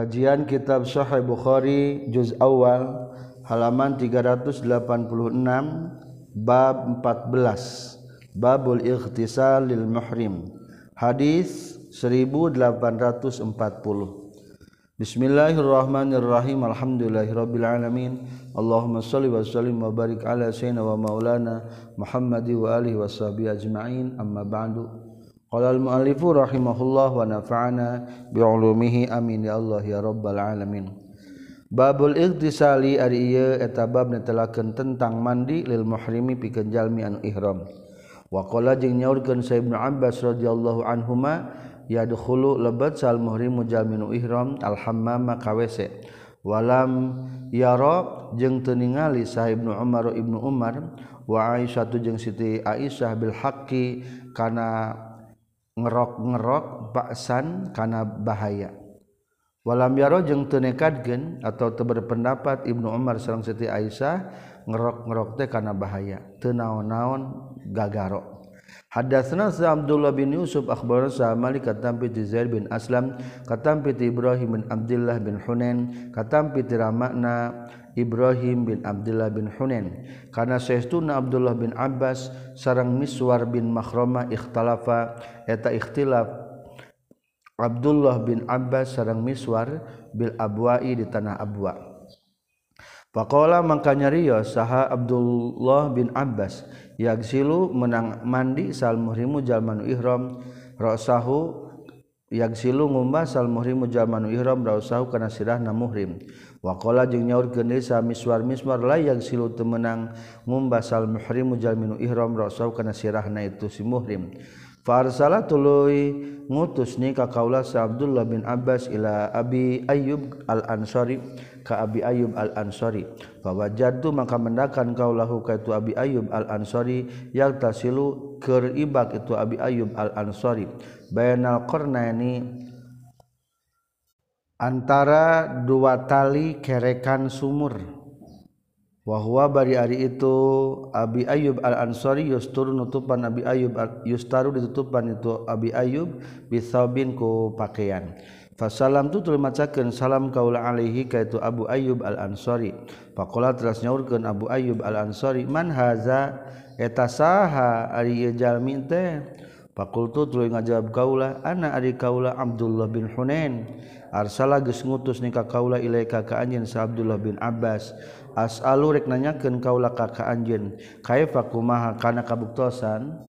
Kajian Kitab Sahih Bukhari juz awal halaman 386 bab 14 Babul Ikhtisal lil Muhrim. Hadis 1840 Bismillahirrahmanirrahim. Alhamdulillahirabbil alamin. Allahumma shalli wa sallim wa barik ala sayyidina wa maulana Muhammadi wa alihi washabihi ajma'in. Amma ba'du Qala al-mu'allifu rahimahullah wa nafa'ana bi'ulumihi amin ya Allah ya rabbal alamin. Babul ightisali ari ieu eta bab netelakeun tentang mandi lil muhrimi pikeun jalmi anu ihram. Wa qala jeung nyaurkeun Sa Ibnu Abbas radhiyallahu anhuma yadkhulu lebat sal muhrimu jalminu ihram al hammama ka WC. Walam yara jeung teu ningali Sa Ibnu Umar Ibnu Umar wa Aisyah jeung Siti Aisyah bil haqqi kana ngerok-ngerok baksan karena bahaya. Walam yaro jeung tenekadgen atau berpendapat Ibnu Umar sareng Siti Aisyah ngerok-ngerok teh karena bahaya. Teu naon-naon gagaro. Hadatsna Abdullah bin Yusuf akhbarana sa Malik katam piti Zaid bin Aslam katam piti Ibrahim bin Abdullah bin Hunain katam piti Ramakna Ibrahim bin Abdullah bin Hunen karena Syekhuna Abdullah bin Abbas sarang Miswar bin Makhroma ikhtalafa eta ikhtilaf Abdullah bin Abbas sarang Miswar bil Abwa'i di tanah Abwa. Pakola mangkanya Rio saha Abdullah bin Abbas yagsilu menang mandi sal muhrimu jalmanu ihram rosahu yang silu ngumba sal muhrimu jalmanu ihram rausahu kana sirahna muhrim. Waqala jeung nyaurkeun deui sami suar mismar la yang silu teu meunang ngumba sal muhrimu jalminu ihram rausahu kana sirahna itu si muhrim. Farsala tuluy ngutus ni ka kaula sa Abdullah bin Abbas ila Abi Ayyub al-Ansari. Ka Abi Ayyub al-Ansari. Fa wajadtu maka mendakan kaulahu ka itu Abi Ayyub al-Ansari. Yang tasilu keur ibak itu Abi Ayyub al-Ansari. Bainal qarnaini antara dua tali kerekan wahwa bari ari itu Abi Ayub al Ansari yusturun nutupan Abi Ayub yustaru ditutupan itu Abi Ayub bisabin ku pakaian. Fasalam tu tuluy macakeun salam kaula alaihi ka itu Abu Ayub al Ansari faqala teras nyaurkeun Abu Ayub al Ansari man haza? Eta saha ari ieu jalmi teh? Fakultu tuluy ngajawab kaula ana ari kaula Abdullah bin Hunain arsala geus ngutus nikah kaula ilaika ka anjeun sa Abdullah bin Abbas. asalu rek nanyakeun kaula kaka anjeun. Kaifa kumaha kana kabuktosan?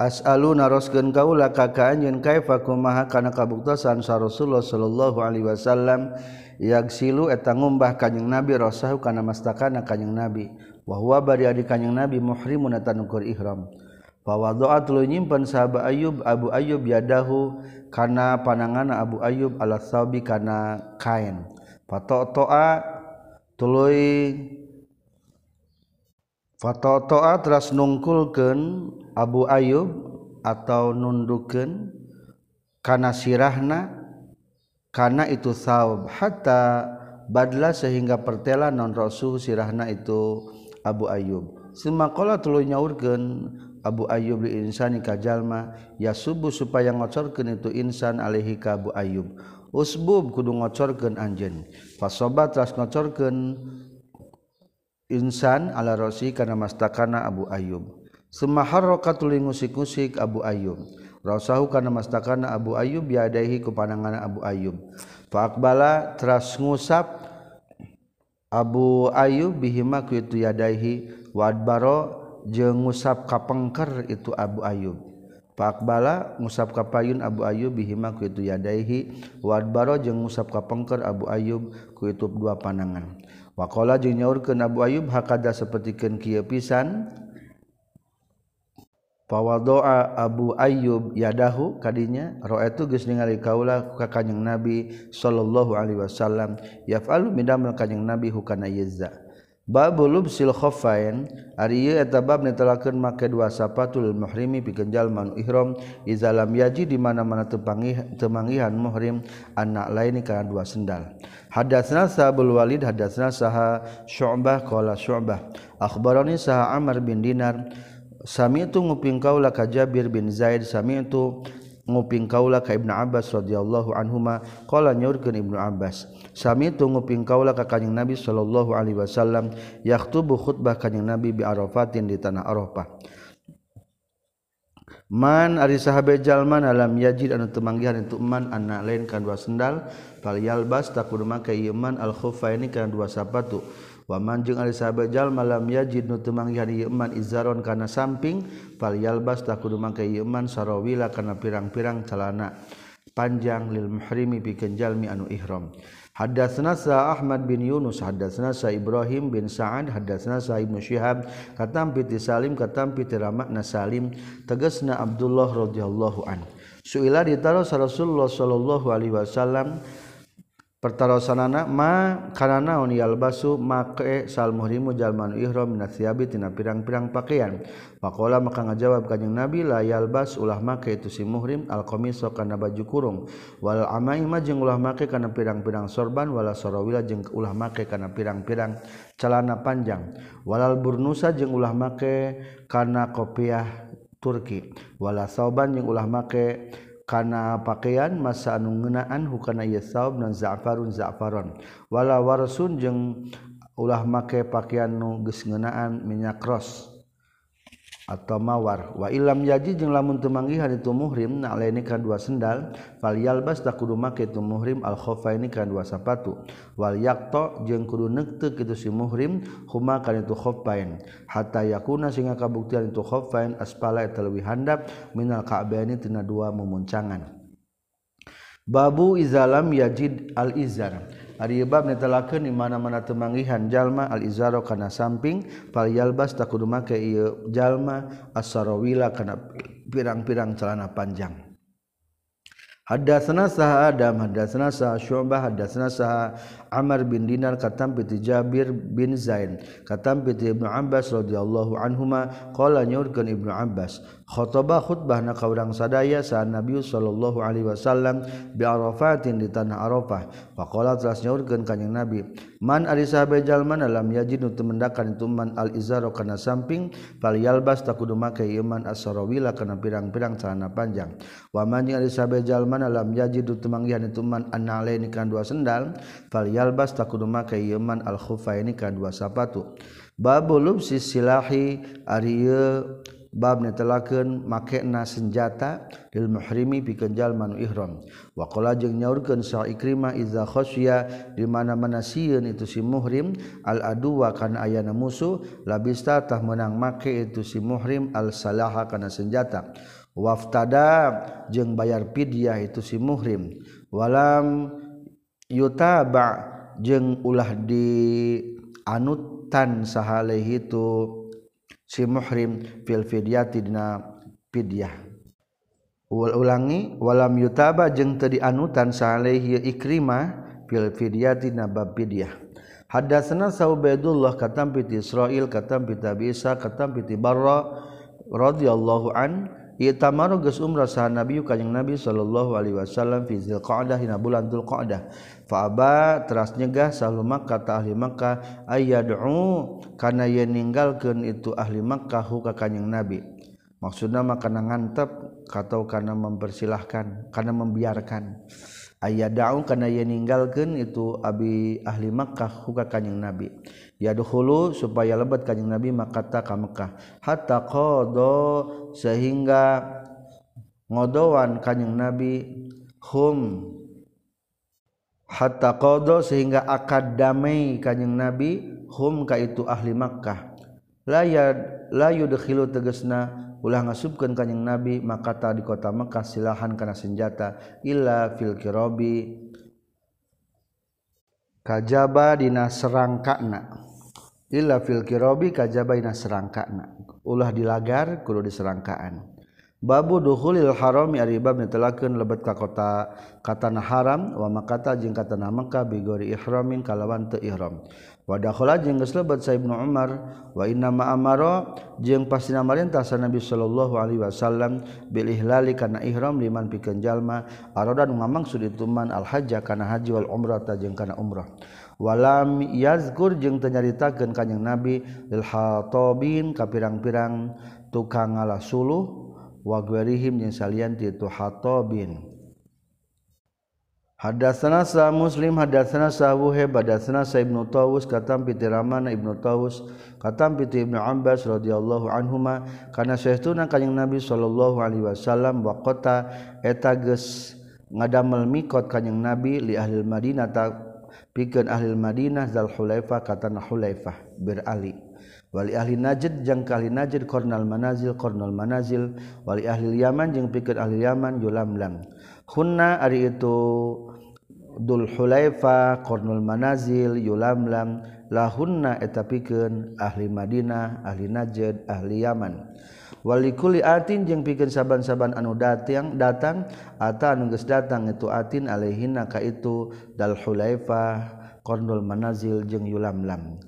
Asalu naroskeun kaula kaka anjeun. Kaifa kumaha kana kabuktosan? Sa Rasulullah sallallahu alaihi wasallam yagsilu eta ngumbah kanjing Nabi rasahu kana mastakana kanjing Nabi. Wa huwa bari adi kanjing Nabi muhrimun eta nukur ihram. Fawadha'a lu nyimpen sahabat Ayub Abu Ayub yadahu kana panangan Abu Ayub ala sabi kana kain. Fato'a tuluy fatotoa teras nungkulkan Abu Ayub atau nundukan karena sirahna karena itu saub hatta badla sehingga pertela non rasul sirahna itu Abu Ayub semakola tuluy nyaurkan Abu Ayub li insani kajalma ya subuh supaya ngocorkan itu insan alihi ka Abu Ayub usbub kudu ngocorkeun anjeun. Fasobat ras ngocorkeun insan ala rosi kana mastakana Abu Ayyub. Sumaharrakatul ngusik-ngusik Abu Ayyub. Rasahu kana mastakana Abu Ayyub biadaihi ku pandangan Abu Ayyub. Faqbala teras ngusap Abu Ayyub bihima ku itu yadaihi. Wadbaro jeung ngusap kapengker itu Abu Ayyub. Pakbala musab kapayun Abu Ayub bihima ku itu yadaihi wadbaro jeung musab kapengker Abu Ayub ku itu dua panangan. Wakola jeung nyaurkeun Abu Ayub hakada sapertikeun kieu pisan. Pawadoa Abu Ayub yadahu kadinya itu geus ningali kaula ka Kanjeng Nabi sallallahu alaihi wasallam yaf'alu midamel Kanjeng Nabi hukana yezza. Babul sil khofain ari ieu eta bab netelakeun make dua sapatul muhrimi pikeun jalma nu ihram. Iza lam yaji di mana-mana teu manggihan muhrim anak lain kana dua sendal. Hadatsna Sabul Walid hadatsna saha Syu'bah qala Syu'bah. Akhbarani saha Amr bin Dinar sami itu nguping kaula ka Jabir bin Zaid sami itu nguping kaula ka Ibnu Abbas radhiyallahu anhuma. Qala nyaurkeun Ibnu Abbas Sami tunggu pingkaula ka kanjing Nabi sallallahu alaihi wasallam yaktubu khutbah kanjing Nabi bi Arafatin di tanah Arafah. Man ari sahabe jalma alam yajid anu temanggihan itu man anak lain kan dua sendal fal yalbas takun make iman al khuffaini kan dua sapatu waman jeung ari sahabe jalma lam yajid nu temanggihan iman izaron kana samping fal yalbas takun make iman sarawila kana pirang-pirang celana panjang lil muhrimi pikeun jalmi anu ihram Hadatsna sa Ahmad bin Yunus hadatsna sa Ibrahim bin Sa'ad hadatsna sa Ibnu Syihab katam piti Salim katam piti Ramakna Salim tegasna Abdullah radhiyallahu an. Suila ditaro Rasulullah sallallahu alaihi wasallam pertarosanana ma kana naon yalbasu make sal muhrimu jalman ihram min tina pirang-pirang pakaian. Pakola maka ngajawab kanjing nabi la yalbas ulah make itu si muhrim al qamisa kana baju kurung. Wal amaima jeung ulah make kana pirang-pirang sorban wala sarawila jeung ulah make kana pirang-pirang celana panjang. Walal burnusa jeung ulah make kana kopiah Turki. Wala sauban jeung ulah make kana pakaian masa anu ngeunaan hukana ieu saub nan za'farun za'faron. Wala warsun jeung ulah make pakaian nu geus ngeunaan minyak ros. atau mawar. Wa ilam yaji jeung lamun teu manggihan itu muhrim na alaini ka dua sendal fal yalbas tak kudu make itu muhrim al khuffaini ka dua sapatu. Wal yaqta jeung kudu neuteup kitu si muhrim huma ka itu khuffain hatta yakuna sehingga kabuktian itu khuffain asfala eta leuwih handap minal ka'baini tina dua memuncangan babu izalam yajid al izar. Ariyebab netelakeun di mana-mana temanggihan jalma al izaro kana samping fal yalbas takudu make ieu jalma as-sarawila kana pirang-pirang celana panjang. Hadatsana sah Adam, hadatsana sah Syu'bah, hadatsana sah Amr bin Dinar katam piti Jabir bin Zain katam piti Ibnu Abbas radhiyallahu anhuma qala nyurkeun Ibnu Abbas khutbah khutbah na kaurang sadaya sa Nabi sallallahu alaihi wasallam bi Arafatin di tanah Arafah. Faqala teras nyurkeun kanjing Nabi man ari sahabe jalman lam yajid nu temendakan itu man al izaro kana samping fal yalbas takudu make iman as-sarawila kana pirang-pirang celana panjang. Wa man ari sahabe jalman lam yaji temanggihan ituman anale ini kan dua sendal fal yalbas takudu make yeman al khufaini ka dua sapatu. Babu lubsi silahi ari bab netelakeun makena senjata lil muhrimi pikeun jalma nu ihram. Wa qala jeung nyaurkeun sa ikrimah iza khasya di mana-mana sieun itu si muhrim al aduwa kana ayana musuh labista tah meunang make itu si muhrim al salaha kana senjata. Waftada jeung bayar pidyah itu si muhrim. Walam yutaba jeung ulah di anutan sahalehi itu si muhrim fil fidyati dina fidyah. Wal ulangi walam yutaba jeung teu dianutan sahalehi ikrimah fil fidyati dina bab fidyah. Hadatsana Saubaidullah katam piti Israil katam piti Abisa katam piti Barra radhiyallahu an Itamaru geus umrah saha Nabi kanjing Nabi sallallahu alaihi wasallam fi Dzulqa'dah dina bulan Dzulqa'dah Fa aba teras nyegah salu Makkah ta ahli Makkah ayyad'u kana ye ninggalkeun itu ahli Makkah ka kanjing Nabi. Maksudna mah kana ngantep atau kana mempersilahkan, kana membiarkan. Ayyad'u kana ye ninggalkeun itu abi ahli Makkah ka kanjing Nabi. ya dulu supaya lebat kanjing Nabi makata ka Mekah hatta qada sehingga ngodowan kanjing Nabi hum hatta qada sehingga akad damai kanjing nabi hum ka itu ahli Makkah. La ya la yudkhilu tegasna ulah ngasubkeun kanjing nabi makata di kota Makkah silahan kana senjata illa fil kirabi kajaba dina serangkana illa fil kirabi kajaba dina serangkana ulah dilagar kudu diserangkaan. Babu duhulil harami ari bab netelakeun lebet ka kota katana haram wa makata jeung katana Mekah bigori ihramin kalawan teu ihram. Wa dakhala jeung geus lebet sa Ibnu Umar wa inna ma amara jeung pastina marintah sa Nabi sallallahu alaihi wasallam bil ihlali kana ihram liman pikeun jalma arada nu ngamangsud itu man al hajja kana haji wal umrata jeung kana umrah. Walam yazkur jeung tenyaritakeun kanjing Nabi lil hatobin ka pirang-pirang tukang ngalah suluh waguerihim yang salian itu Hatobin Hadatsana sa Muslim hadatsana sa Wuhaib hadatsana sa Ibnu Tawus katam piti Ramana Ibnu Tawus katam piti Ibnu Abbas radhiyallahu anhuma kana saestuna kanjing Nabi sallallahu alaihi wasallam waqata eta geus ngadamel mikot kanjing Nabi li ahli Madinah ta pikeun ahli Madinah zal Hulaifah katana Hulaifah bir Ali. wali ahli najid jeung kali najid kornal manazil kornal manazil. Wali ahli yaman jeung pikeun ahli yaman yulamlam. Hunna ari itu dul hulaifa kornul manazil yulamlam. Lahunna eta pikeun ahli madinah ahli najid ahli yaman. Wali kuli atin jeung pikeun saban-saban anu datang datang ata anu geus datang itu atin alaihinna ka itu dal hulaifa kornul manazil jeung yulamlam.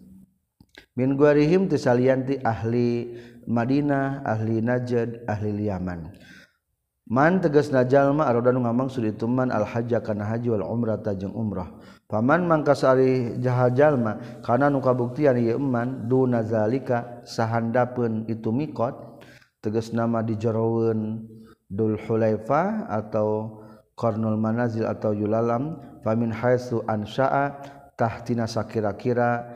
min guarihim tisalianti ahli Madinah ahli Najd ahli Yaman. Man tegas najalma arodan ngamang sudi tuman al hajja kana haji wal umrah tajeng umrah. Paman mangkasari jahajalma kana nu kabuktian ieu eman duna zalika sahandapeun itu mikot tegas nama dijoroweun dul hulaifa atau qarnul manazil atau yulalam famin haitsu ansha'a tahtina sakira-kira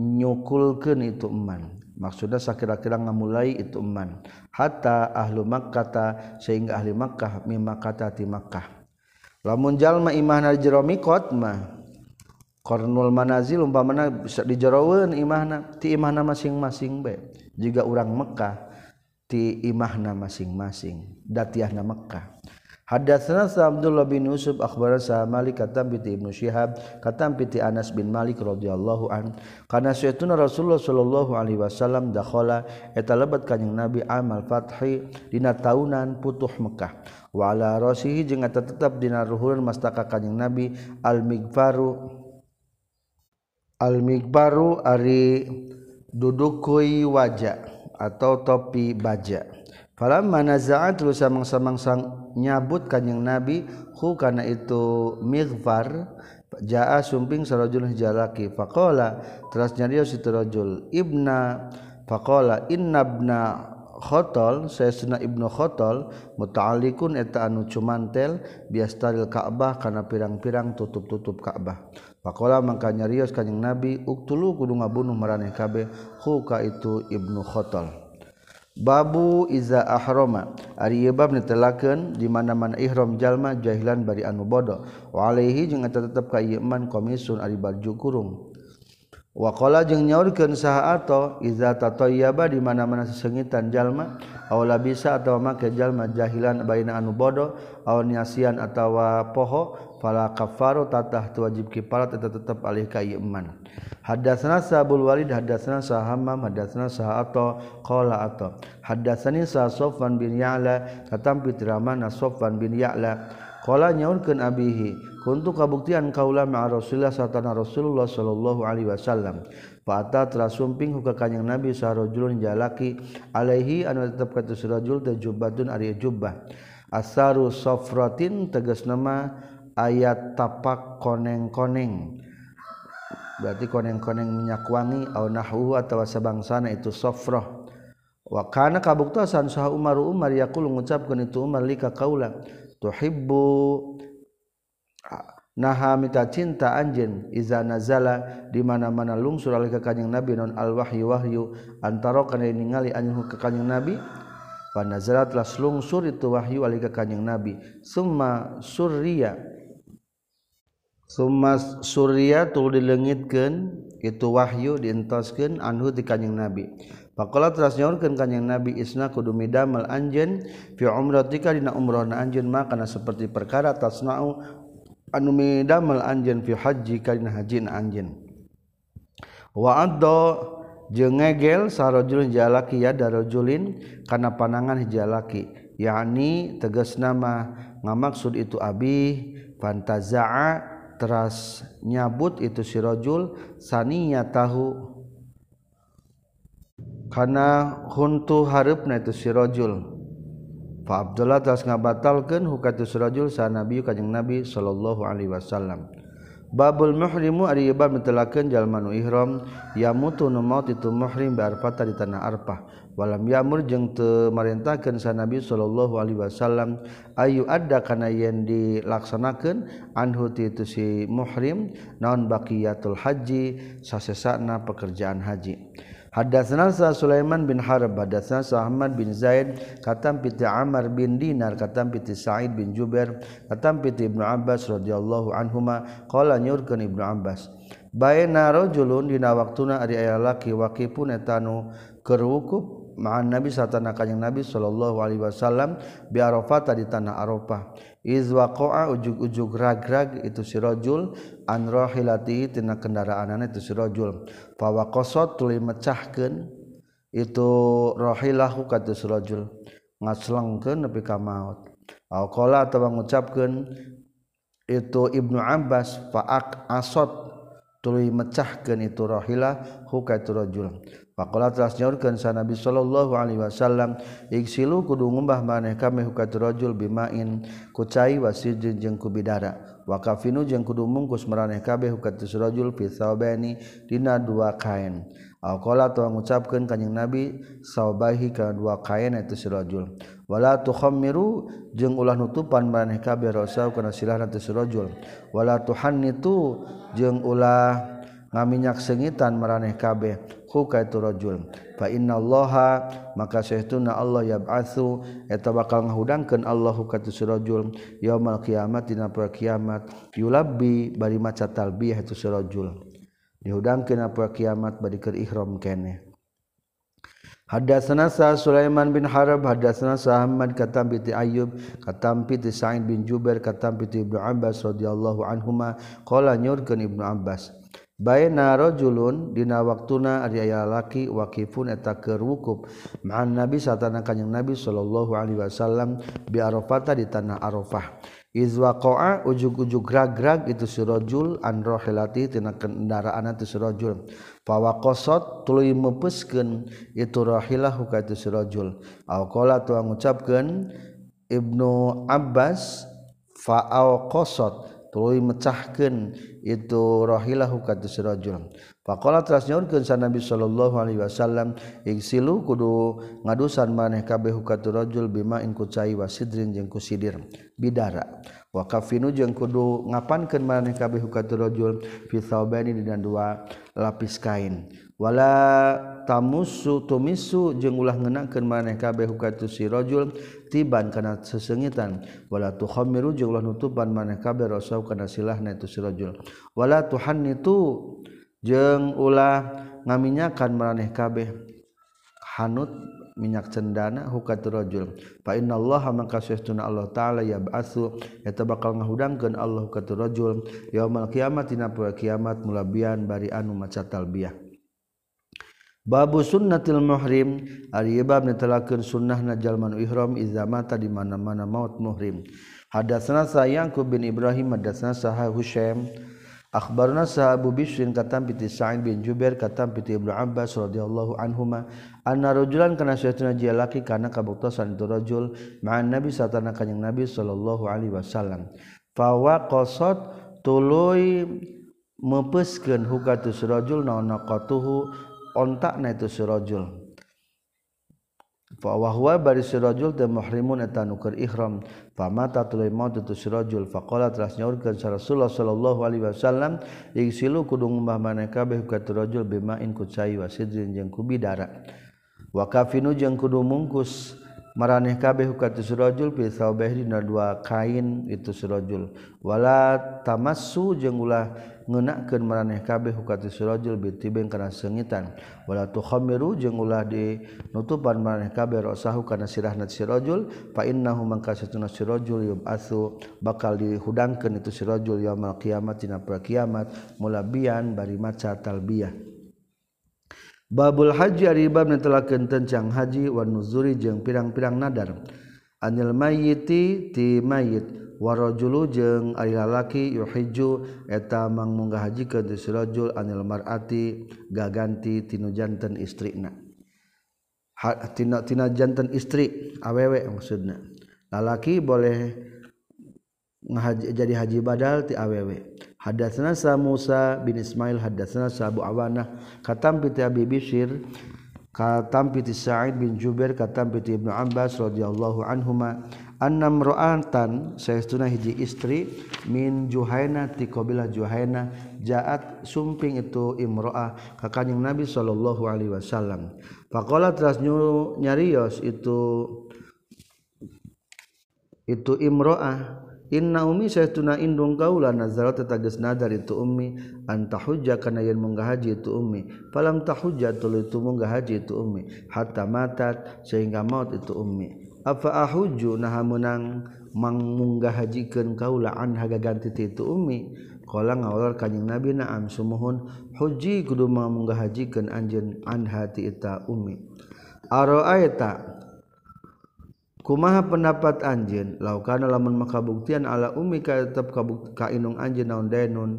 nyukulkan itu eman. Maksudnya sakira-kira ngamulai itu eman. Hatta ahlu makkata sehingga ahli makkah mimma kata ti makkah. Lamun jalma imahna jero mikot mah kornul manazil umpamana bisa dijeroweun imahna ti imahna masing-masing be. Jika orang Mekah ti imahna masing-masing datiahna Mekah Hadatsana Abdullah bin Yusuf akhbarana sa Malik katam bi Ibnu Syihab katam bi Anas bin Malik radhiyallahu an. Kana sayyiduna Rasulullah sallallahu alaihi wasallam dakhala eta lebat kanjing Nabi amal fathi dina taunan putuh Mekah. Wa ala rasihi jeung eta tetep dina ruhurun mastaka kanjing Nabi al migfaru al migbaru ari dudukui wajah atau topi baja. Mana zaat terus samang-samangsang nyabut kanyang nabi hu kana itu mighfar jaa sumping sarajul jalaki faqala teras nyarios situ rajul ibna. Faqala inna ibna khotol sayasuna ibnu khotol muta'alikun eta anu cumantel biastaril ka'bah kana pirang-pirang tutup-tutup ka'bah. Pakola mangka nyarios kanjing Nabi uktulu kudu ngabunuh maraneh kabeh huka itu ibnu khotol. babu iza ahroma Ariyebab ditelaken di mana-mana ihram jalma jahilan bari anu bodoh. Walaihi jeung eta tetep ka ieu man komisun ari baju kurung. Jeung nyaurkeun saha ato iza tatayyaba di mana-mana sesengitan jalma Aula bisa atau makejallma jahilan Baina anu bodoh aw niasian atawa poho fala kafaru tatah wajib kifarat eta tetep alih ka iman hadatsana sabul walid hadatsana sahamam hadatsana saato qala ato hadatsani sa sofwan bin ya'la katam tiramana sofwan bin ya'la. Qala nyaurkeun abihi kuntu kabuktian kaula ma rasulullah satana rasulullah sallallahu alaihi wasallam. Fata telah sumping huka kanyang Nabi sarojulun jalaki alaihi anu tetap kata surajul dan jubbatun ari jubbah. Asaru sofrotin tegas nama ayat tapak koneng-koneng. Berarti koneng-koneng minyak wangi au nahwu atau sabangsana itu sofroh. Wa kana kabuktasan sah Umar Umar yaqul ngucapkeun itu Umar lika kaula tuhibbu naha mita cinta anjeun iza nazala di mana-mana lungsur alika kanjing Nabi non al wahyu wahyu antara kana ningali anjeun ka kanjing Nabi fa nazalat las lungsur itu wahyu alika kanjing Nabi summa surriya Sumas Surya tu dilengitkan itu wahyu dientoskan anhu di kanyang Nabi. Pakola teras nyaurkan kanyang Nabi isna kudu midamal anjen fi umratika dina umrahna anjen makana seperti perkara tasna'u anu midamel anjeun fi haji kana hajin anjeun. Wa adda jeung ngegel sarajulun jalaki ya darajulin kana panangan jalaki yakni tegas nama ngamaksud itu abi fantazaa teras nyabut itu si rajul saniya tahu kana huntu harapna itu si rajul Fa Abdullah tas ngabatalkeun hukatu surajul sa Nabi kanjeng Nabi sallallahu alaihi wasallam. Babul muhrimu ari bab mentelakeun jalma nu ihram yamutu nu maut itu muhrim bi Arfah di tanah Arfah. Walam yamur jeung teu marintahkeun sa Nabi sallallahu alaihi wasallam ayu adda kana yen dilaksanakeun anhu itu si muhrim naon baqiyatul haji sasesana pekerjaan haji. Hadatsana Sulaiman bin Harb, hadatsana Ahmad bin Zaid, katam piti Amr bin Dinar, katam piti Sa'id bin Jubair, katam piti Ibnu Abbas radhiyallahu anhuma, qala nyurkeun Ibnu Abbas. Baina rajulun dina waktuna ari aya laki waqifun etanu keur wukuf ma'an Nabi satana kanjing Nabi sallallahu alaihi wasallam bi Arafah di tanah Arafah. izwaqa'a ujug-ujug ragrag itu si rajul an rahilati tina kendaraanana itu si rajul fawaqasat tuluy mecahkeun itu rahilahu ka tu si rajul ngaslengkeun nepi ka maot au qala atawa ngucapkeun itu Ibnu Abbas fa'aq asot tuluy mecahkeun itu rahilah hu ka tu rajul Pakola telah nyaurkan sa Nabi Shallallahu Alaihi Wasallam iksilu kudu ngumbah maneh kami hukat rojul bimain kucai wasijin jeng kubidara wakafinu jeng kudu mungkus meraneh kabe hukat rojul pisawbeni dina dua kain. Alkola telah mengucapkan kanyang Nabi saubahi ke dua kain itu sirojul wala tukhammiru jeung ulah nutupan maneh kabe Rasul kana silah itu sirojul wala tuhannitu jeung ulah ngaminyak sengitan meraneh kabeh. huka itu rajul. Fa innallaha maka sahtuna Allah yab'atsu eta bakal ngahudangkeun Allah huka itu surajul yaumul qiyamah dina poe kiamat yulabbi bari maca talbiyah itu surajul dihudangkeun apa kiamat bari keur ihram keneh Hadatsana sa Sulaiman bin Harb hadatsana sa Ahmad katampi ti Ayyub katampi ti Sa'id bin Jubair katampi ti Ibnu Abbas radhiyallahu anhuma qala nyurkeun Ibnu Abbas. Bainarojulun dina waktuna aya laki wakifun eta kerwukup ma ma'an nabi satana kanjing nabi sallallahu alaihi wasallam biarofata di tanah arafah. Iz waqa'a ujug-ujug grag-grag itu sirojul an rahilati tina kendaraanna tu sirajul fa waqasat tuluy meupeskeun itu rahilah ka itu sirojul akola tu ngucapkeun Ibnu Abbas fa awqasat tuluy mecahkeun itu rahilahu ka faqala teras nyaurkeun sa nabi sallallahu alaihi wasallam igsilu kudu ngadusan maneh kabeh ka rajul bima in wasidrin jeung sidir bidara. Wa kafinu jeung kudu ngapankeun maneh kabeh ka rajul fi thawbani dina dua lapis kain. wala tamusu tumisu jeung ulah ngenakeun maneh kabeh hukatu si rajul tiban kana sesengitan. Wala tukhamiru jeung ulah nutupan maneh kabeh rasau kana silahna itu si rajul. Wala tuhannitu jeung ulah ngaminyakan maneh kabeh hanut minyak cendana hukatu rajul. Fa innallaha maka sesuna Allah taala ya ba'su eta bakal ngahudangkeun Allah hukatu rajul. Yaumul kiamat dina kiamat mulabian bari anu maca talbiyah Babu sunnatil muhrim. Ari bab netelakeun sunnahna jalman ihram iza mata di mana-mana maut muhrim. Hadatsana Sayyangku bin Ibrahim hadatsana Sahah Husaim. Akhbarna sa Abu Bisrin katam piti Sa'id bin Jubair katam piti Ibnu Abbas radhiyallahu anhuma anna rajulan kana sayatuna jia laki kana kabuktasan itu rajul ma'an Nabi satana kanjing Nabi sallallahu alaihi wasallam. Fawa qasat tuluy meupeskeun hukatus rajul naon naqatuhu ontak na itu sirajul Fawahwa bari sirajul dan muhrimun etan ukur fa Famata tulai maut itu sirajul. Fakola telah nyaurkan Rasulullah sallallahu alaihi wasallam. Iksilu kudung umbah maneka beh kata rajul bimain kutsai wasidrin jeng kubi wa Wakafinu jeng kudu mungkus maraneh kabeh kata sirajul fi saubeh dina dua kain itu sirajul. Wala tamassu jeng ulah ngeunakkeun maraneh kabeh hukati sirajul bitibeng kana sengitan. Wala tukhamiru jeung ulah di nutupan maraneh kabeh rasahu kana sirahna sirajul fa innahu mangka satuna sirajul yubasu bakal dihudangkeun itu sirajul yaumul kiamat dina kiamat mulabian bari maca talbiyah. Babul haji ari bab netelakeun tencang haji wan nuzuri jeung pirang-pirang nadar. Anil mayyiti ti mayyit. warojulu jeung ari lalaki yuhiju eta mang munggah haji ke disrajul anil mar'ati gaganti tinu janten istrina. Tina, tina janten istri awewe maksudna. Lalaki boleh ngahaji, jadi haji badal ti awewe. Hadatsana sa Musa bin Ismail hadatsana sa Abu Awanah katam bi Abi Bishr katam bi Sa'id bin Jubair katam bi Ibnu Abbas radhiyallahu anhuma annam ra'atan saestuna hiji istri min Juhaina ti qabilah Juhaina jaat sumping itu imro'ah ka kanjing Nabi sallallahu alaihi wasallam. Faqala teras nyarios itu itu imro'ah Inna umi saya tuna indung kaula nazar tetas nadar itu umi anta hujah karena yang munggah haji itu umi falam tahujah tulu itu munggah haji itu umi hatta matat sehingga maut itu umi apahuju naha menang hajikeun hajikan kaulaan haga ganti itu umi. Qala ngawal kanjing nabi naam sumuhun. Huji kudu mangmunggah hajikan anjen an hati ita umi. Aroaita kumaha pendapat anjeun? Laukana lamun makabuktian ala umi ka tetap kabuk kainung anjeun naon denun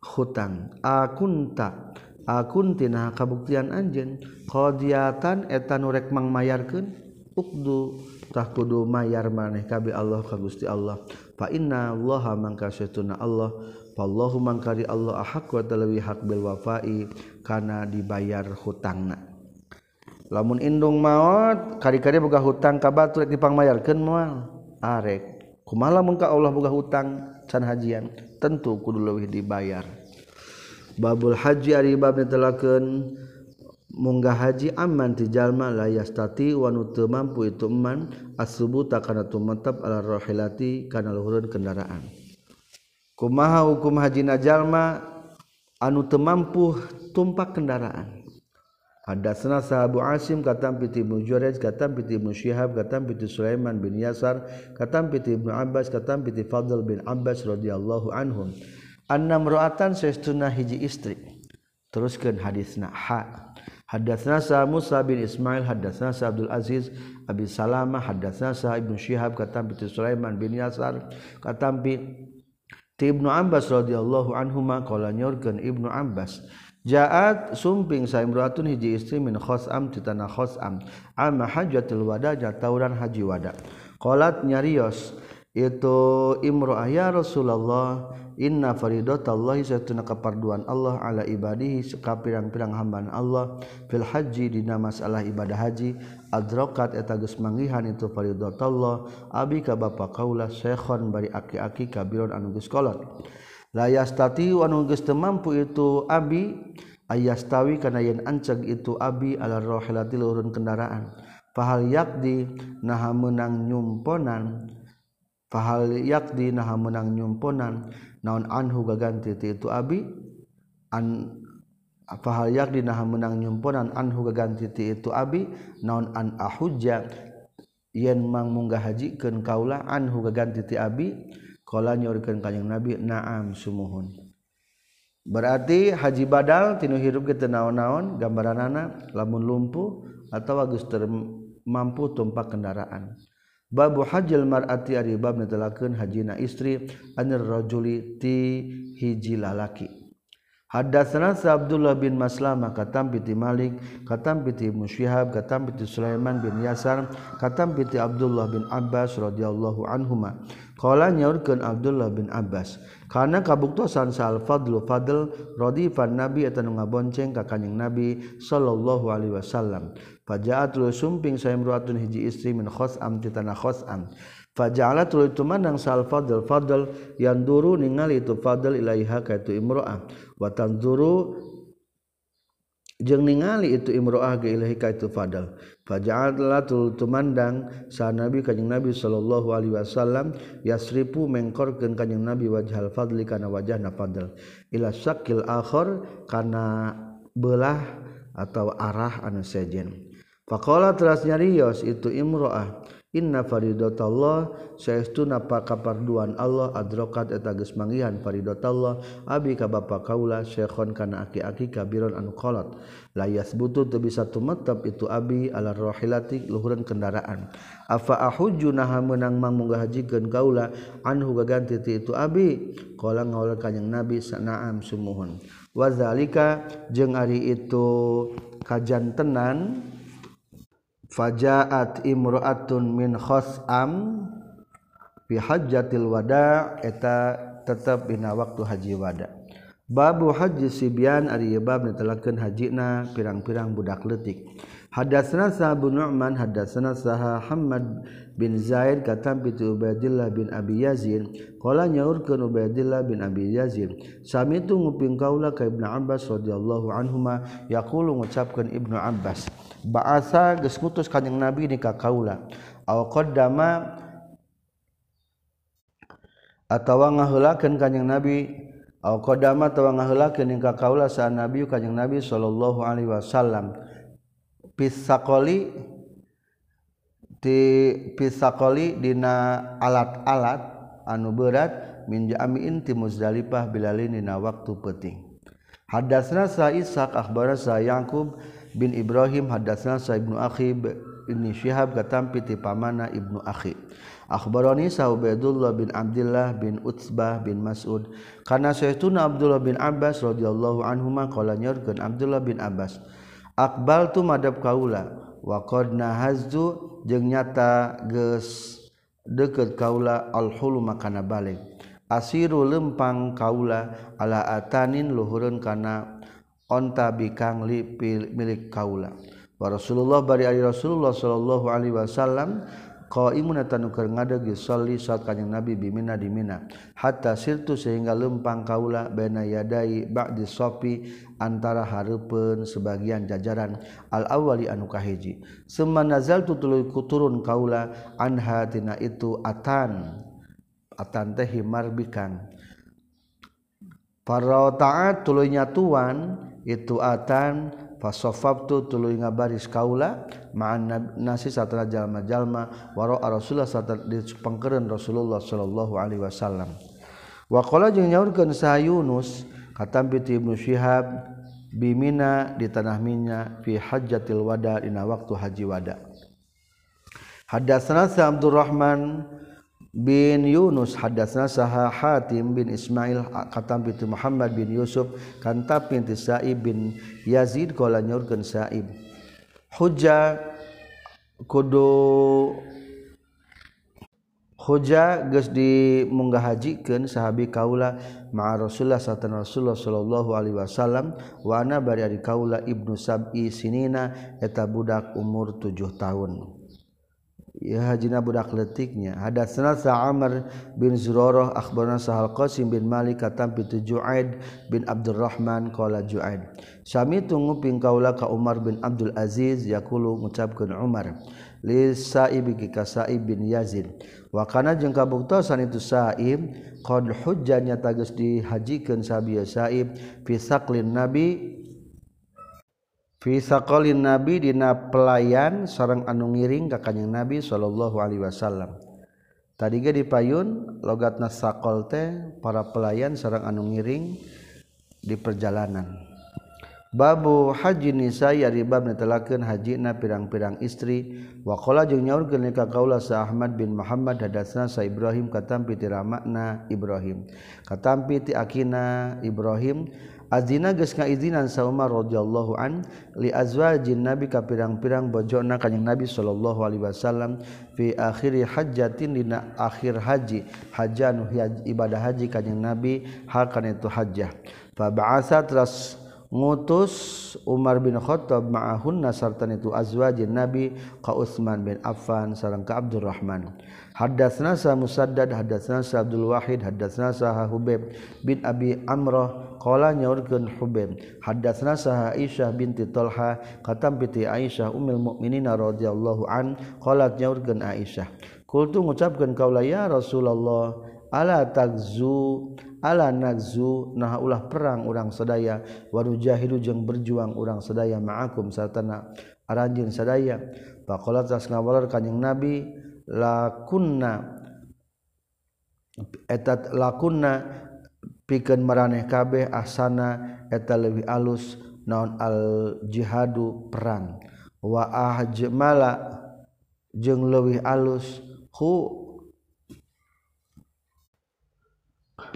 hutang. Akunta akuntina kabuktian anjeun. Qadiyatan eta nu rek mangmayarkeun ukdu tak kudu mayar maneh kabi Allah ka Gusti Allah. Fa inna Allah mangka setuna Allah fallahu mangkari Allah ahaq wa talawi hak bil wafai kana dibayar hutangna. Lamun indung maut kari-kari boga hutang ka batur rek dipangmayarkeun moal. Arek kumaha lamun ka Allah boga hutang can hajian? Tentu kudu leuwih dibayar. Babul haji ari bab netelakeun munggah haji aman tijallma layastati wa teu mampu itu eman asubu kana tumetep ala rohilati kana luhureun kendaraan. Kumaha hukum haji najalma anu teu mampu tumpak kendaraan. Ada Hadatsana sahabu Asim katam piti Ibnu Jurayj katam piti Ibnu Syihab katam piti Sulaiman bin Yasar katam piti Ibnu Abbas katam piti Fadl bin Abbas radhiyallahu anhum. Anna imra'atan saestuna hiji istri. Teruskeun hadisna ha. Hadatsna sa Musa bin Ismail hadatsna sa Abdul Aziz Abi Salamah hadatsna sa Ibnu Syihab katampi Sulaiman bin Yasar katampi ti Ibnu Abbas radhiyallahu anhuma qala nyorkeun Ibnu Abbas Jaat sumping saimratun hiji istri min khosam ti tanah khosam ama hajatul wada jatauran haji wada. Qalat nyarios itu imro'ah ya Rasulullah inna faridatallahi satuna kaparduan Allah ala ibadihi suka pirang-pirang hambaan Allah fil haji dina masalah ibadah haji adrokat eta geus manggihan itu faridatallah abi ka bapa kaula syekhon bari aki-aki kabiron anu geus kolot. La yastati anu geus mampu itu abi ayastawi kana yen anceg itu abi ala rohilati lurun kendaraan. Fahal yakdi naha meunang nyumponan. fahal yakdi naha menang nyumponan naon anhu gaganti ti itu abi? An fahal yakdi naha menang nyumponan anhu gaganti ti itu abi? Naon an ahujja? Yen mang munggah hajikeun kaula anhu gaganti ti abi? Qala nyorikeun kanjing nabi naam sumuhun. Berarti haji badal tinu hirup kita naon-naon gambaran anak lamun lumpuh atau agus mampu tumpak kendaraan. babu hajjal mar'ati ari bab netelakeun hajina istri anir rajuli ti hiji lalaki. Hadatsana Abdullah bin Maslamah katam piti Malik katam piti Musyhab katam piti Sulaiman bin Yasar katam piti Abdullah bin Abbas radhiyallahu anhuma. Qala nyaurkeun Abdullah bin Abbas karena kabuktosan sal fadlu fadl radifan nabi eta nu ngabonceng ka kanjing nabi sallallahu alaihi wasallam. Fajaat lu sumping saya imruatun hiji istri min khosam ti tanah khosam. Faja'alat lu tumandang sal fadl fadl yang duru ningali itu fadl ilaiha ka itu imro'ah wa tanzuru jeung ningali itu imroah ge ilahi ka itu fadal. Faja'atla tu tumandang sa nabi kanjing nabi sallallahu alaihi wasallam yasrifu mengkorkeun kanjing nabi wajhal fadli kana wajahna fadal ila syakil akhir kana belah atau arah anu sejen. Faqala teras nyarios itu imroah. Inna faridotallah napa kaparduan Allah adrokat eta geus manggihan faridotallah. Abi ka bapa kaula syekhon kana aki-aki kabiron anu kolot. Layas butuh teu bisa tumetep itu abi ala rahilati luhureun kendaraan. Afa ahujju naha meunang mang munggah hajikeun kaula anhu gaganti ti itu abi. Qala ngaul kanjing nabi sanaam sumuhun. Wazalika jeung ari itu kajantenan fajaat imroatun min khosam fi hajjatil wada eta tetap dina waktu haji wada. Babu haji sibian ari bab netelakeun hajina pirang-pirang budak leutik. Hadatsana Abu Nu'man hadatsana saha Hamad bin Zaid katam pitu Ubaidillah bin Abi Yazid. Qala nyaurkeun Ubaidillah bin Abi Yazid sami tu nguping kaula ka Ibnu Abbas radhiyallahu anhuma. Yaqulu ngucapkeun Ibnu Abbas ba'asa geus ngutus kanjing Nabi ni ka kaula. Aw qaddama atawa ngaheulakeun kanjing Nabi. Aw qaddama atawa ngaheulakeun ka kaula sa Nabi kanjing Nabi sallallahu alaihi wasallam pisakoli di pisakoli dina alat-alat anu berat min jami'in ti Muzdalifah bilalin dina waktu penting Hadasna sa Ishaq akhbarana sa Yaqub bin Ibrahim hadasna sa Ibnu Akhib ini Syihab katampi ti pamana Ibnu Akhi. Akhbarani sa Ubaidullah bin Abdullah bin Utsbah bin Mas'ud. Kana saytuna Abdullah bin Abbas radhiyallahu anhuma qala nyorkeun Abdullah bin Abbas Akbal tu madab kaula waqna Hazu jeung nyata geus deket kaula alhulu makana balik. Asiru lempang kaula ala atanin luhurun kana onta bikangli milik kaula. Wa Rasulullah bari Rasulullah sallallahu alaihi wasallam qaimun atanu keur ngadag salat kanjing nabi bimina di mina. Hatta sirtu sehingga lempang kaula baina yadai ba'di sopi antara hareupeun sebagian jajaran. Al awali anu kahiji. Summa nazaltu tuluy kuturun kaula anha tina itu atan. Atan teh himarbikan para taat tuluy nyatuan itu atan fasofabtu tuluy ngabaris kaula ma'an nasi satara jalma-jalma waro Rasulullah satara dipengkereun Rasulullah sallallahu alaihi wasallam. Wa qala jeung nyaurkeun sa Yunus katampi ti Ibnu Syihab bimina di tanah Mina fi hajjatil wada dina waktu haji wada. Hadatsana Abdurrahman bin Yunus hadatsna saha Hatim bin Ismail katam binti Muhammad bin Yusuf kantab binti Sa'ib bin Yazid qala nyurkeun Sa'ib. Hujja kudu hujja geus dimunggah hajikeun sahabi kaula ma'a Rasulullah sallallahu Rasulullah sallallahu alaihi wasallam wa ana bari kaula ibnu sab'i sinina eta budak umur 7 tahun. hajina budak letiknya. Hadat sana sa Amr bin Zuroroh akhbarna sahal Qasim bin Malik katam pitu Ju'aid bin Abdurrahman qala Ju'aid sami tunggu ping kaula ka Umar bin Abdul Aziz yaqulu ngucapkeun Umar li Sa'ib ka Sa'ib bin Yazid. Wa kana jeung kabuktosan itu Sa'ib qad hujjanya tagus dihajikeun sabieu Sa'ib fi saqlin Nabi Fisakolin nabi dina pelayan seorang anu ngiring ka kakanyang nabi sallallahu Alaihi Wasallam. Tadi dipayun logatna sakol teh para pelayan seorang anu ngiring di perjalanan. Babu haji nisa ya ribab netelakeun hajina pirang-pirang istri. Wa qala jeung nyaurkeun ka kaula sa Ahmad bin Muhammad hadatsna sa Ibrahim katampi ti ramakna Ibrahim. Katampi ti akina Ibrahim. Azina geus ngaizinan sa Umar radhiyallahu an li azwajin Nabi ka pirang-pirang bojona kanjing Nabi sallallahu alaihi wasallam fi akhiri hajjatin dina akhir haji hajan ibadah haji kanjing Nabi hal kana itu hajjah. Fa ba'asa teras ngutus Umar bin Khattab ma'ahunna sartan itu azwajin Nabi ka Utsman bin Affan sareng ka Abdurrahman Hadatsna sa Musaddad hadatsna sa Abdul Wahid hadatsna sa Hubeb bin Abi Amrah Qala nyaurkeun Hubaib hadatsna saha Aisyah binti Talha katam piti Aisyah ummul mukminin radhiyallahu an qalat nyaurkeun Aisyah. Qultu ngucapkeun kaula ya Rasulullah ala tagzu ala nagzu? Nah ulah perang urang sadaya waru jahidu jeung berjuang urang sadaya ma'akum satana aranjin sadaya. Faqalat tas ngawalar kanjing nabi lakunna etat lakunna pikeun maraneh kabeh asana eta leuwih alus naon al jihadu perang. Wa ahjmala jeung leuwih alus hu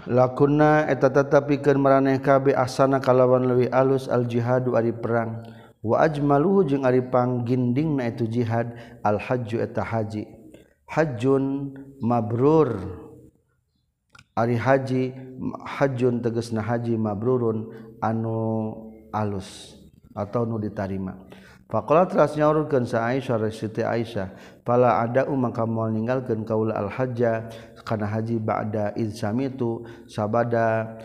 lakunna eta tetap pikeun maraneh kabeh asana kalawan leuwih alus al jihadu ari perang. Wa ajmaluhu jeung ari panggindingna itu jihad al hajju eta haji. Hajjun mabrur. Ari haji hajun teges na haji mabrurun anu alus atau nu ditarima. Faqala teras nyaurkeun sa Aisyah Siti Aisyah pala ada umang kamu ninggalkeun kaula al hajja kana haji ba'da insamitu sabada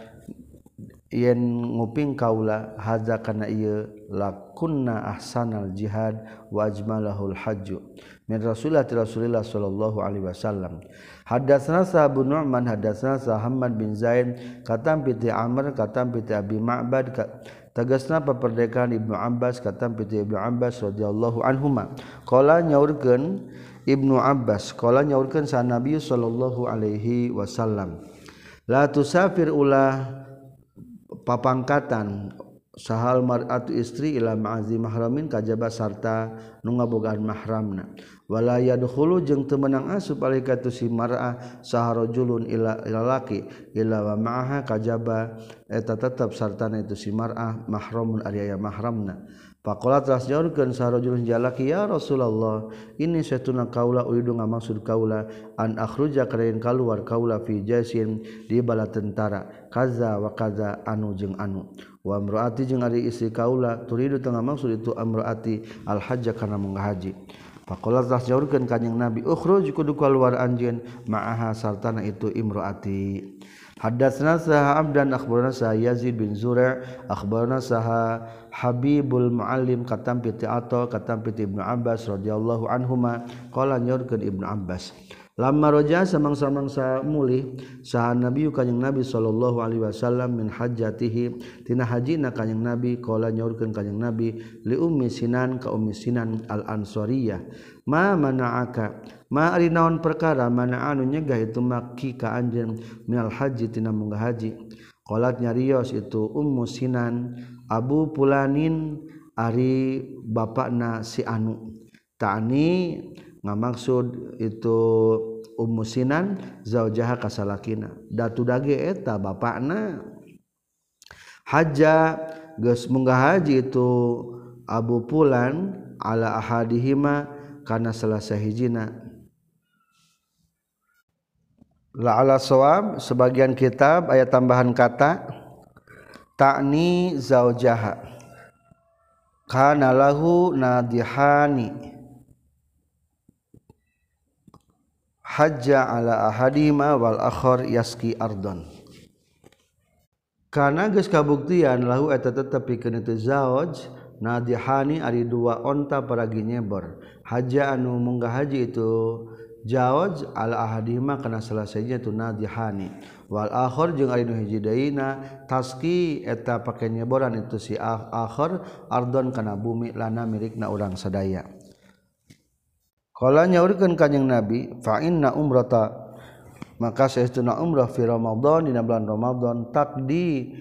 yen nguping kaula haza kana ieu lakunna ahsanal jihad wajmalahul hajju. min rasulillah ti rasulillah sallallahu alaihi wasallam. Hadatsana sahabu nu'man hadatsana sahammad bin zain katam piti amr katam piti abi ma'bad tegasna paperdekaan ibnu abbas katam piti ibnu abbas radhiyallahu anhuma. Qala nyaurkeun ibnu abbas qala nyaurkeun sa nabi sallallahu alaihi wasallam. La tusafir ulah papangkatan sahal maratu istri ila ma'azi mahramin kajaba sarta nu ngabogaan mahramna. Wala yadkhulu jeung teu meunang asup alaikatu si mar'ah saharajulun ila lalaki ila wa ma'aha kajaba eta tetep sartana itu si mar'ah mahramun ari aya mahramna. Pakola telah nyaurkeun sarojulun jalaki ya Rasulullah ini satuna kaula uridu ngamaksud kaula an akhruja kareun kaluar kaula fi jaisin di bala tentara kaza wa kaza anu jeung anu. Wa amraati jeung ari istri kaula turidu tengah maksud itu amraati al hajja kana menghaji Pakola telah nyaurkeun kanjing Nabi ukhruj kudu kaluar anjeun ma'aha sartana itu imraati. Hadatsna saha abdan akhbarana saha Yazid bin Zura' akhbarana saha Habibul Muallim katam piti Ato katam piti Ibnu Abbas radhiyallahu anhuma qala nyorkeun Ibnu Abbas lamaroja samang-samangsa mulih saha nabi kanyang nabi Shallallahu Alaihi Wasallam min hajatihitina haji na kanyang nabi qala nyaurkan kanyang nabi liumi sinan ka ummi sinan al-ansoriyah ma mana'aka? Ma ari naon perkara? Mana anu nyegah itu maki ka anjeun minal haji tina munggah haji? Qalat nyarios itu ummu sinan abu pulanin ari bapakna si anu. Tani ngamaksud itu umusinan zaujaha kasalakina. Datu dage eta bapakna. Haja geus munggah haji itu Abu Pulan ala ahadihima kana salah sahijina la ala sawab sebagian kitab ayat tambahan kata takni zaujaha. Kana lahu nadihani hajja ala ahadima wal akhor yaski ardon. Karena geus kabuktian lahu eta tetep pikeun itu zauj nadihani ari dua onta paragi nyebor haja anu munggah haji itu zauj al ahadima kana selesainya tu nadihani. Wal akhir jeung ari nu hiji deuna taski eta pake nyeboran itu si akhir ardon kana bumi lana mirikna urang sadaya. Kala nyaurkeun kanjing Nabi fa inna umrata maka saestuna umrah fi Ramadan dina bulan Ramadan takdi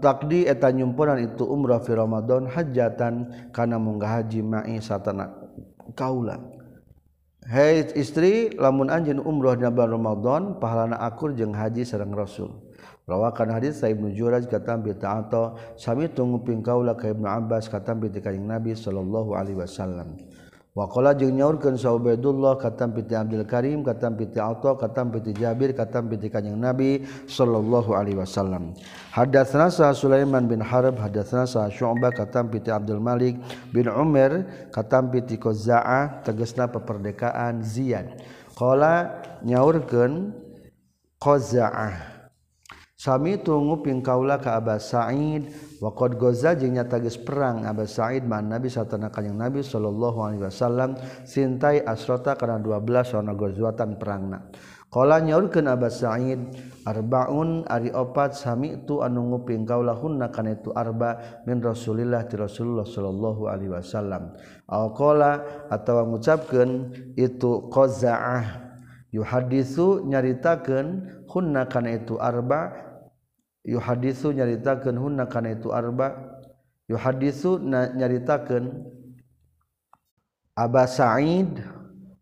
takdi eta nyumpuran itu umrah fi Ramadan hajatan kana munggah haji ma'i satana kaula Hai istri lamun anjin umroh di bulan Ramadan pahalana akur jeung haji sareng Rasul. Rawakan hadis Sa'ib bin Juraj katam bi ta'ata sami tunguping kaula ka Ibnu Abbas katam bi Nabi sallallahu alaihi wasallam. Wakola jeung nyaurkeun Sa'ubaidullah katam piti Abdul Karim, katam piti Atha, katam piti Jabir, katam piti Kanjeng Nabi sallallahu alaihi wasallam. Hadatsna sa Sulaiman bin Harb, hadatsna sa Syu'bah katam piti Abdul Malik bin Umar, katam piti Qaza'ah, tegasna peperdekaan Ziyad. Qala nyaurkeun Qaza'ah Sami tunggu kaula ka Abbas Sa'id wa qad goza jeung nyata geus perang Abbas Sa'id man Nabi satana kanjing Nabi sallallahu alaihi wasallam sintai asrota kana 12 sana gozwatan perangna. Qala nyaurkeun Abbas Sa'id arbaun ari opat sami tu anu nguping kaula hunna kana itu arba min Rasulillah ti Rasulullah sallallahu alaihi wasallam. Aw qala atawa ngucapkeun itu qaza'ah yuhaditsu nyaritakeun hunna kana itu arba yu hadisu nyaritakeun hunna kana itu arba. Yu hadisu nyaritakeun Aba Sa'id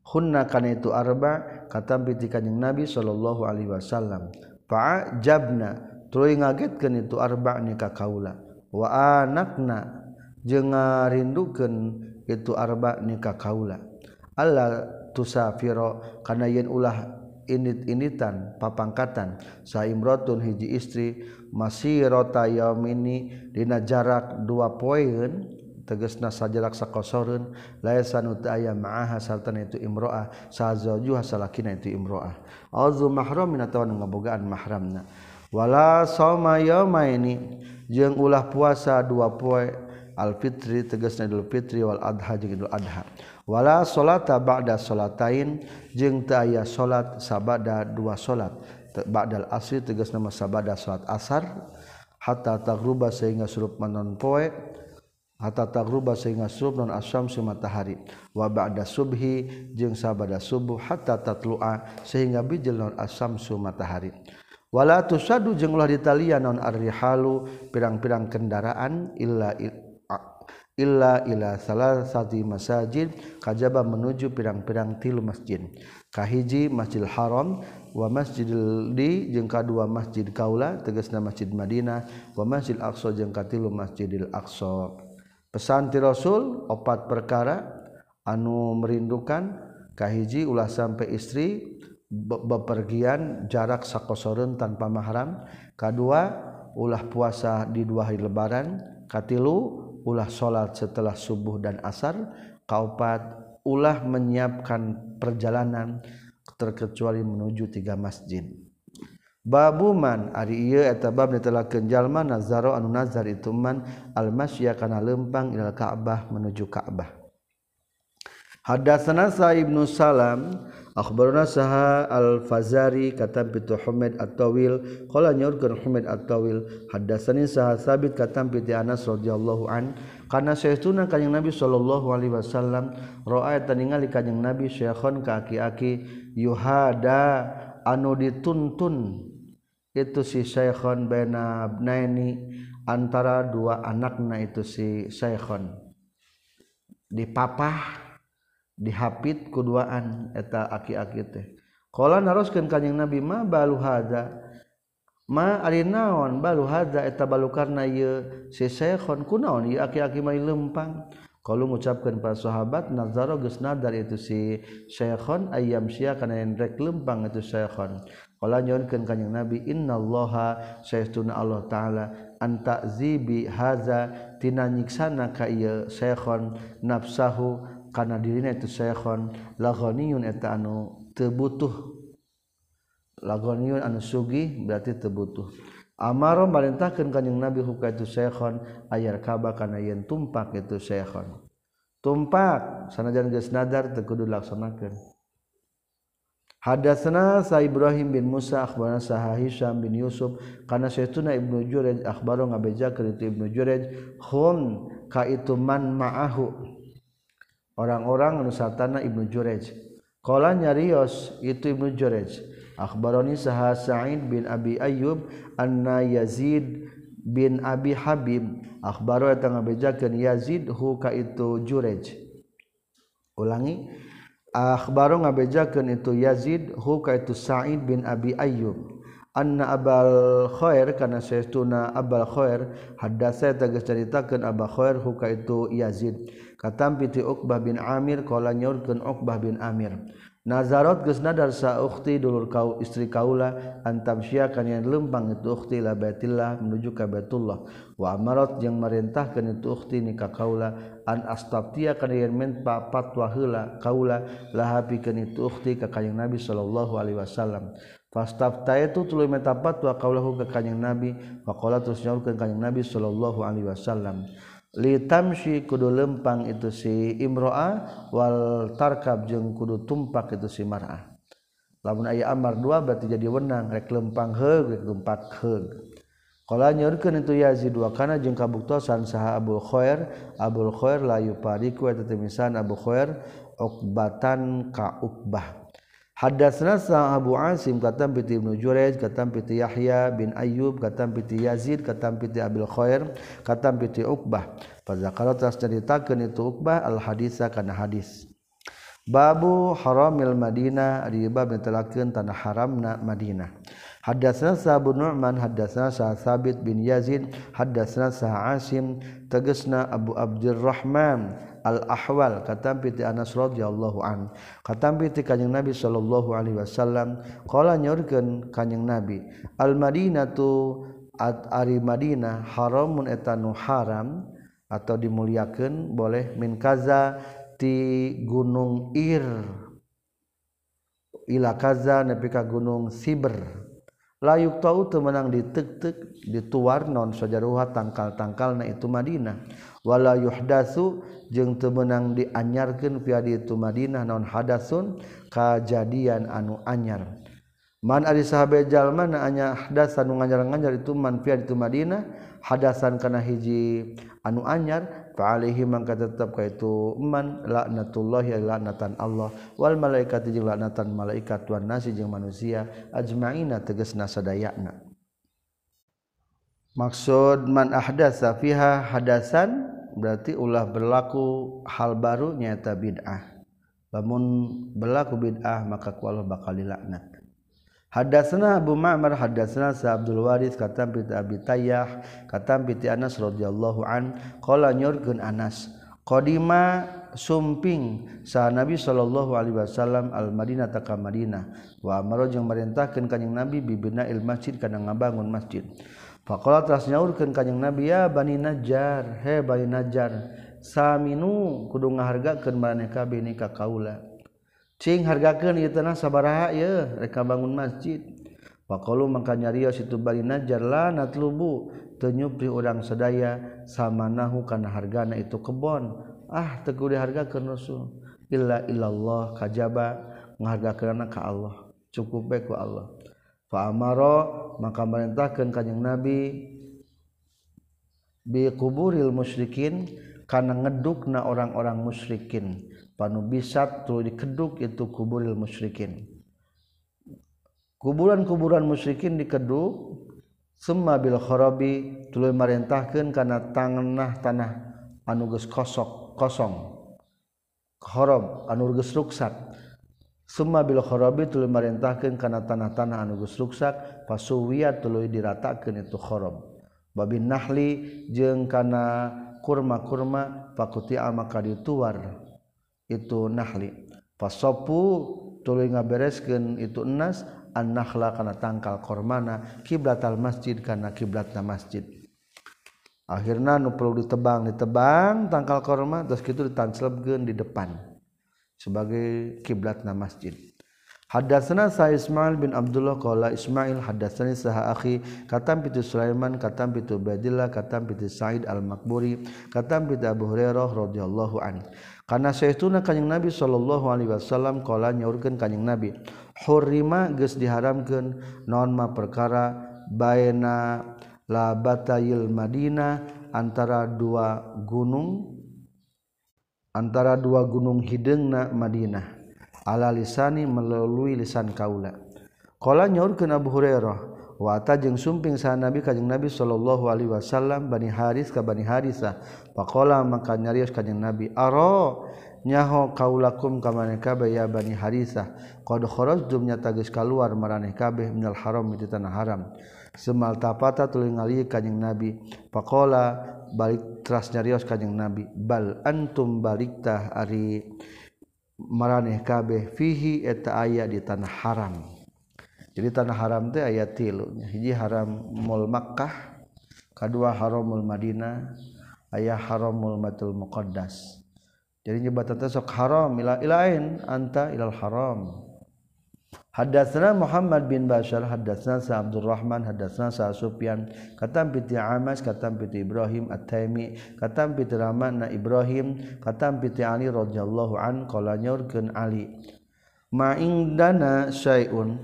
hunna kana itu arba kata ti kanjing Nabi sallallahu alaihi wasallam. Fa jabna tuluy ngagetkeun itu arba ni ka kaula. Wa anakna jeung ngarindukeun itu arba ni ka kaula. Allah tusafiro kana yen ulah init-initan papangkatan. Saimrotun hiji istri masirota yaumini dina jarak dua poin tegesna sajarak sakosoreun laesan uta aya ma'aha sartana itu imro'ah sazajuha salakina itu imro'ah. Auzu mahramin atawa ngabogaan mahramna. Wala sauma yaumaini jeung ulah puasa dua poe al fitri tegasna idul fitri wal adha jeung idul adha. Wala salata ba'da salatain jeung teu aya salat sabada dua salat ba'dal asri tegasna sabada salat asar hatta tagruba sehingga surup manon poe hatta tagruba sehingga surup non asyam si matahari. Wa ba'da subhi jeung sabada subuh hatta tatlu'a sehingga bijil non asam su matahari. Wala tusadu jeung ulah ditalian non arrihalu pirang-pirang kendaraan illa illa ila salah satu masajid kajaba menuju pirang-pirang tilu masjid. Kahiji masjid haram wa masjidil di jeung kadua masjid kaula tegasna masjid Madinah wa masjid Aqsa jeung katilu masjidil Aqsa. Pesan ti Rasul opat perkara anu merindukan kahiji ulah sampai istri bepergian jarak sakosoren tanpa mahram. Kadua ulah puasa di dua hari lebaran katilu ulah sholat setelah subuh dan asar kaupat ulah menyiapkan perjalanan terkecuali menuju tiga masjid. Babuman ari ieu eta bab netela kenjalma nazaro anu nazar itu man al masya kana lempang ilal ka'bah menuju ka'bah hadatsana sa ibnu salam akhbarana saha al-Fazari katam pitu Humaid at-Tawil. Qala nyorkeun Humaid at-Tawil hadatsani saha Sabit katam pitu Anas radhiyallahu an kana saestuna kanjing Nabi sallallahu alaihi wasallam ra'a taningali kanjing Nabi syekhon ka aki-aki yuhada anu dituntun. Itu si Syekhon baina abnaini antara dua anakna itu si Syekhon. Dipapah dihapit keduaan eta aki-aki teh. Kalau naruskan kanyang nabi ma balu hadza? Ma ari naon balu hadza eta balu karna ye si kunaon ye aki-aki mai lempang kalau mengucapkan para sahabat nazaro geus nadar itu si sekhon ayam sia kana rek lempang itu sekhon. Kalau nyonkeun kanjing nabi innallaha sayyiduna Allah taala antakzibi haza tina nyiksana ka ieu sekhon nafsahu karena dirinya itu Syekhon. Lagoniun eta anu tebutuh lagoniun anu sugi berarti tebutuh Amaro marintahkan kanjeng Nabi huka itu Syekhon ayar kaba kana yen tumpak itu Syekhon. Tumpak sanajan geus nadar teu kudu laksanakeun. Hadatsana Sa Ibrahim bin Musa akhbarana Sa Hisham bin Yusuf. Kana Syaituna Ibnu Jurayj akhbaro ngabejakeun itu Ibnu Jurayj hum ka itu man ma'ahu. orang-orang nusatana Ibnu Jurej. Kala nyarios itu Ibnu Jurej. Akhbaroni saha Sa'id bin Abi Ayyub anna Yazid bin Abi Habib. Akhbaro eta ngabejakeun Yazid hu ka itu Jurej. Ulangi akhbaro ngabejakeun itu Yazid hu ka itu Sa'id bin Abi Ayyub. anna abal khair kana saytuna abal khair hadatsa tegas caritakeun abal khair huka itu yazid. Katampi ti uqbah bin amir qala nyaurkeun uqbah bin amir. Nazarat geus nadar sa ukhti dulur kau istri kaula antamsya kana lempang itu ukhti la baitillah menuju ka baitullah. Wa amarat jeung marintahkeun itu ukhti ni ka kaula an astabtiya kana yang men papat heula kaula laha pikeun itu ukhti ka kanjing nabi sallallahu alaihi wasallam. Fastafta itu tuluy meta fatwa kaulahu ka kanjing Nabi faqala terus nyaurkeun kanjing Nabi sallallahu alaihi wasallam li tamshi kudu lempang itu si imro'ah wal tarkab jeung kudu tumpak itu si mar'ah. Lamun aya amar dua berarti jadi wenang rek lempang heug rek tumpak heug. Qala nyaurkeun itu Yazid wa kana jeung kabuktosan saha Abu Khair Abu Khair la yupariku eta temisan Abu Khair ukbatan ka ukbah Hadatsna sa Abu Asim katam piti Ibnu Jurayj katam piti Yahya bin Ayyub katam piti Yazid katam piti Abil Khair katam piti Uqbah. Fadzakara tas ceritakeun itu Uqbah al hadisa kana hadis. Babu haramil Madinah ari bab netelakeun tanah haramna Madinah. Hadatsna sa Abu Nu'man hadatsna sa Sabit bin Yazid hadatsna sa Asim tegasna Abu Abdurrahman al-ahwal katam piti Anas radhiyallahu an. Katam piti kanjing Nabi sallallahu alaihi wasallam qala nyorkeun kanjing Nabi al-Madinatu at ari Madinah haramun eta nu haram atau dimuliakeun boleh min kaza ti gunung Ir. Ila kaza nepi ka gunung Siber. Layuk tau teu menang ditek-tek dituar non sajaruha tangkal-tangkalna itu Madinah. Wala yuhdatsu jeung temenang dianyarkan piadi itu Madinah non hadasun kejadian anu anyar. Man ari sahabe jalma na anya anu nganyar-nganyar itu man piadi itu Madinah hadasan kana hiji anu anyar fa alaihi mangka tetep ka itu man laknatullahi laknatan Allah wal malaikat jeung laknatan malaikat wan nasi jeung manusia ajmaina tegasna sadayana maksud man ahdasa fiha hadasan berarti ulah berlaku hal baru nyata bid'ah. Lamun berlaku bid'ah maka ku Allah bakal dilaknat. Hadatsana Abu Ma'mar hadatsana Sa Abdul Waris katam bi Abi Tayyah katam bi Anas radhiyallahu an qala nyurkeun Anas qadima sumping sa Nabi sallallahu alaihi wasallam al Madinah ta ka Madinah. Wa amara jeung marintahkeun kanjing Nabi bibina il masjid kana ngabangun masjid. Fakola telah nyaurkan kanyang Nabi ya bani Najjar he bani Najjar saminu kudu ngahargakeun maneh kabeh ni ka kaula. Cing hargakeun ieu teh sabaraha ieu rek bangun masjid. Faqalu maka nyarios itu bani Najjar la natlubu teu nyupri urang sadaya samanahu kana hargana itu kebon. Ah teguh harga dihargakeun Rasul. Illa illallah kajaba ngahargakeunna ka Allah. Cukup bae ku Allah. Fa'amaro maka merintahkan kanjeng Nabi bi kuburil musyrikin kana ngedukna orang-orang musyrikin. Panu bisa tu dikeduk itu kuburil musyrikin. Kuburan-kuburan musyrikin dikeduk semma bil kharabi tuluy merintahkeun kana tanah-tanah anu geus kosok kosong. Kharab anu geus ruksak summa bil kharabi tuluy marintahkeun kana tanah-tanah anu geus ruksak fasuwiya tuluy diratakeun itu kharab Babin nahli jeung kana kurma-kurma fakuti maka dituar itu nahli. Fasopu tuluy ngabereskeun itu enas an nahla kana tangkal kormana kiblat al masjid kana kiblatna masjid. Akhirna nu perlu ditebang ditebang tangkal korma terus kitu ditanclebkeun di depan. sebagai kiblat na masjid. Hadatsana sa Ismail bin Abdullah qala Ismail hadatsani saha akhi katam pitu Sulaiman katam pitu Badillah katam pitu Said al-Makburi katam pitu Abu Hurairah radhiyallahu an. Kana saestuna kanjing Nabi sallallahu alaihi wasallam qala nyaurkeun kanjing Nabi hurrima geus diharamkeun naon ma perkara baena labatayil Madinah antara dua gunung antara dua gunung hidungna Madinah. Ala lisani melalui lisan kaula. Qala nyaurkeun Abu Hurairah wa ata jeung sumping sa Nabi kajeng Nabi sallallahu alaihi wasallam Bani Haris ka Bani Harisa faqala maka nyarios kajeng Nabi aro nyaho kaulakum ka maneh kabeh ya Bani Harisa qad kharajtum nyata geus kaluar maraneh kabeh minal haram di tanah haram. Semal tapata tuluy ngali kanjing Nabi. Faqala balik teras nyarios kanjing nabi. Bal antum baliktah ari maraneh kabeh fihi eta aya di tanah haram. Jadi tanah haram teh aya tilu. Hiji haram mul Makkah kedua haramul Madinah aya haramul Matul Muqaddas. Jadi nyebatan teh sok haram ila ilain anta ilal haram. Hadatsana Muhammad bin Bashar hadatsana Sa Abdurrahman hadatsana Sa Sufyan katam piti Amas katam piti Ibrahim At-Taimi katam piti Rahman na Ibrahim katam piti Ali radhiyallahu an qala nyorkeun Ali. Ma indana syai'un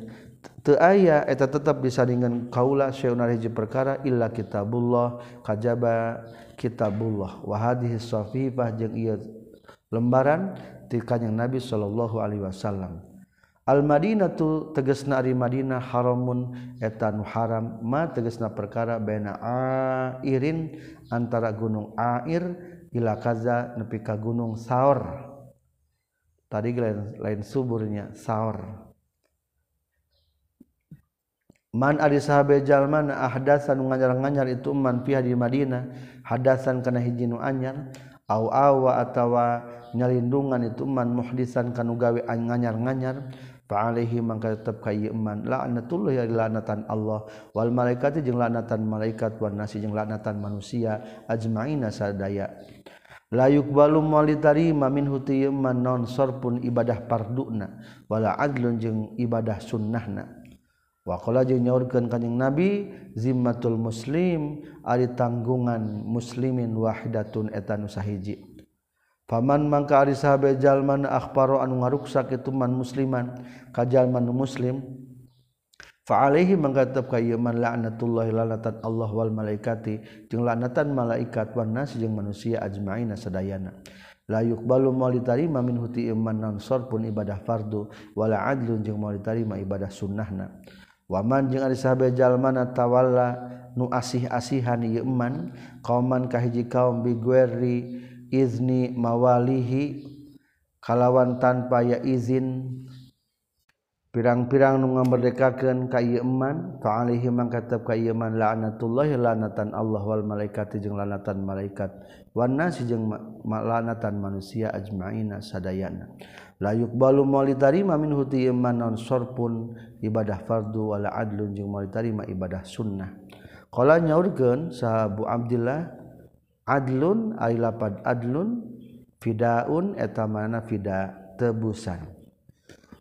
teu aya eta tetep disandingan kaula syai'un hiji perkara illa kitabullah kajaba kitabullah. Wa hadhihi safifah jeung ieu lembaran ti kanjeng Nabi sallallahu alaihi wasallam. Al-madinatu tegesna ari Madinah haramun etan haram ma tegesna perkara baina airin antara gunung air ila kaza nepi ka gunung saor. Tadi lain, lain suburnya saor. Man ari sahabe jalma na ahdasan nganyar-nganyar itu man pihak di Madinah hadasan kana hiji nu anyar aw awa atawa nyalindungan itu man muhdisan kanu gawe nganyar-nganyar Alihi maka tetap kayman lanatullah ya lanatan Allah. Wal malaikat jeung lanatan malaikat wan nasi jeung lanatan manusia. Ajmaina sadaya. La balum malitarima min hutiman non sorpun ibadah parduna. Wala adlun jeung ibadah sunnahna. Wa qala jeung nyaurkeun kanjing nabi zimmatul muslim ari tanggungan muslimin wahidatun eta nu sahiji. Paman mangka ari sahabe jalman akhbaro anu ngaruksak itu man musliman ka jalman muslim fa alaihi mangka tetep ka ieu man la'natullahi lanatan Allah wal malaikati jeung lanatan malaikat wan nas jeung manusia ajmaina sadayana. La yuqbalu mauli tarima min huti iman nansor pun ibadah fardu wala adlun jeung mauli tarima ibadah sunnahna. Waman jeung ari sahabe jalmana tawalla nu asih-asihan ieu iman kauman kahiji kaum biguerri izni mawalihi kalawan tanpa ya izin. Pirang-pirang nu ngamerdekakeun ka ieu iman fa alaihi mangkatab ka ieu iman la'natullahi lanatan Allah wal malaikati jeung lanatan malaikat. Wan nasi jeung lanatan manusia ajmaina sadayana. La yuqbalu mauli tarima min huti iman non sorpun ibadah fardu wala adlun jeung mauli tarima ibadah sunnah. Qala nyaurkeun sahabu Abdullah adlun ay lapad adlun fidaun etamana fida tebusan.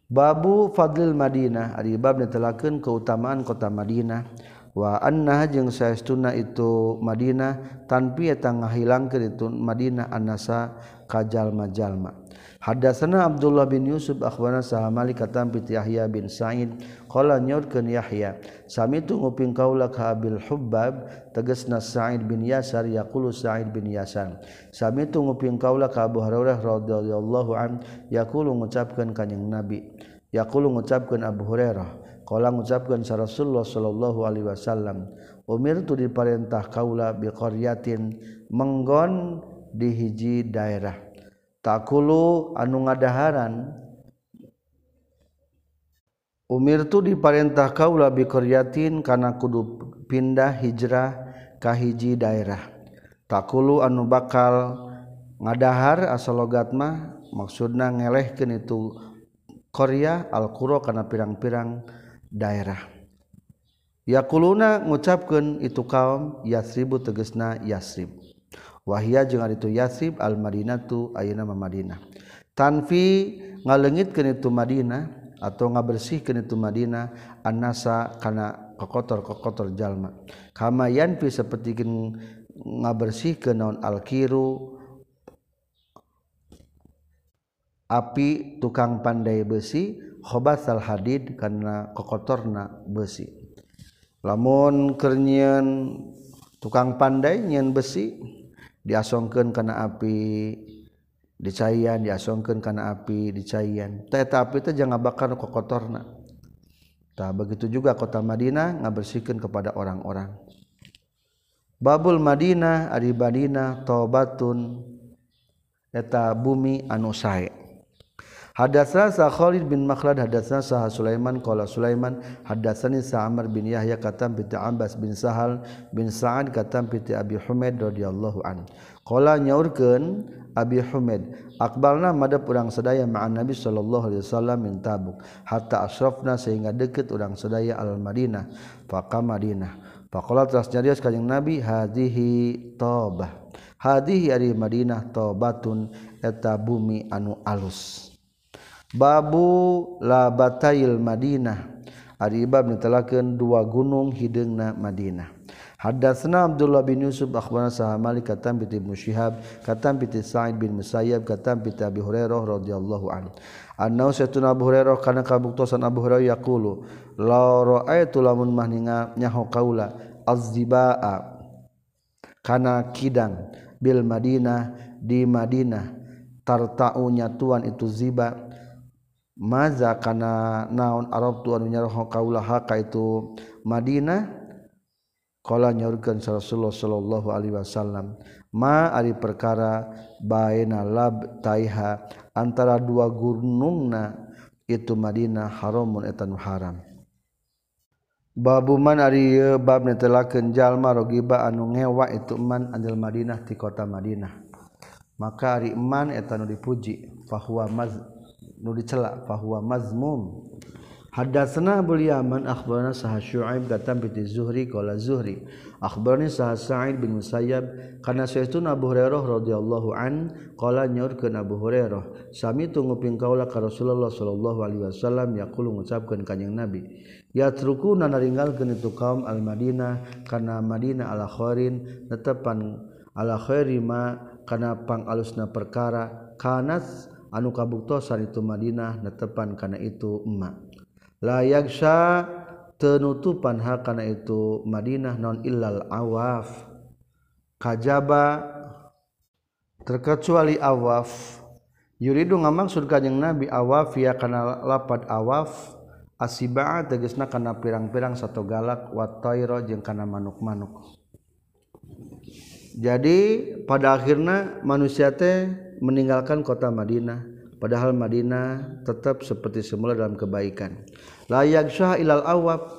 Babu fadlil Madinah ari bab netelakeun keutamaan kota Madinah. Wa anna jeung saestuna itu Madinah tanpi eta ngahilangkeun itu Madinah anasa kajal majalma Hadasana Abdullah bin Yusuf akhbarana saha Malik katam bi Yahya bin Sa'id qala nyorkeun Yahya sami tu nguping kaula ka Abil Hubbab tegasna Sa'id bin Yasar yaqulu Sa'id bin Yasar. Sami tu nguping kaula ka Abu Hurairah radhiyallahu an yaqulu ngucapkeun kanjing Nabi. Yaqulu ngucapkeun Abu Hurairah qala ngucapkeun sa Rasulullah sallallahu alaihi wasallam umir tu diperintah kaula bi qaryatin menggon di hiji daerah takulu anu ngadaharan Umir tu diparentah kaula bikoryatin kana kudu pindah hijrah ka hiji daerah. Takulu anu bakal ngadahar asalogat mah maksudna ngelehkeun itu Korea alqura kana pirang-pirang daerah. Yakuluna ngucapkeun itu kaum yasribu tegesna yasrib. Wahia jeung ari itu Yasrib al Madinatu ayeuna Madinah. Tanfi ngalengitkeun itu Madinah atau ngabersihkeun itu Madinah annasa kana kokotor-kokotor jalma. Kama yanfi sapertikeun ngabersihkeun naon alkiru api tukang pandai besi khobatsal hadid karena kokotorna besi. Lamun kernyian tukang pandai nyian besi diasongkeun karena api dicaian diasongkeun karena api dicaian. Teta api itu jangan bakar kokotorna kotorna. Tak begitu juga kota Madinah ngabersihkan kepada orang-orang. Babul Madinah ari Madinah taubatun eta bumi anu sae. Hadatsana sa Khalid bin Makhlad hadatsana sa Sulaiman qala Sulaiman hadatsani sa Amr bin Yahya katam bi Abbas bin Sahal bin Sa'ad katam bi Abi Humaid radhiyallahu an. Qala nyaurkeun Abi Humaid akbalna madap urang sadaya ma'an Nabi sallallahu alaihi wasallam min Tabuk hatta asrafna sehingga deukeut urang sadaya al Madinah faqa Madinah. Faqala teras nyarios kanjing Nabi hadhihi Taubah. Hadhihi ari Madinah Taubatun eta bumi anu alus. Babu la batail Madinah Ari bab nitelakeun dua gunung hideungna Madinah. Hadatsna Abdullah bin Yusuf akhbarana Sa'ad Malik katam bi Ibnu Syihab katam bi Sa'id bin Musayyab katam bi Abi Hurairah radhiyallahu anhu. Annau satuna Abu Hurairah kana kabuktosan Abu Hurairah yaqulu la ra'aitu lamun mahninga nyaho kaula az-zibaa kana kidang bil Madinah di Madinah tarta'u nyatuan itu ziba' maza kana naon Arab tuan nyaroho kaulah haka itu Madinah qala nyaurkeun Rasulullah sallallahu alaihi wasallam ma ari perkara baina lab taiha antara dua gunungna itu Madinah haramun etan haram. Babu man ari bab netelakeun jalma rogiba anu ngewa itu man anil Madinah ti kota Madinah. Maka ari man eta dipuji fahuwa maz nu dicela fahuwa mazmum. Hadatsana Abu Yaman akhbarana sah Syuaib katam bi Zuhri qala Zuhri. Akhbarani sah Sa'id bin Musayyab kana sayyidun Abu Hurairah radhiyallahu an qala nyaurkeun Abu Hurairah. Sami tunguping kaula ka Rasulullah sallallahu alaihi wasallam yaqulu ngucapkeun kanjing Nabi ya truku naringgalkeun itu kaum al Madinah kana Madinah ala khairin netepan ala khairi ma kana pangalusna perkara kanas anu kabuktosan itu Madinah netepan karena itu emak. Layaksya tenutupan hak karena itu Madinah non illal awaf. Kajaba terkecuali awaf. Yuridu ngamaksud kanjeng Nabi awaf ya kana lapad awaf. Asiba'a tegesna kana pirang-pirang satu galak wa tairo jeung kana manuk-manuk. Jadi pada akhirnya manusia teh meninggalkan kota Madinah padahal Madinah tetap seperti semula dalam kebaikan. Layak syah ilal awab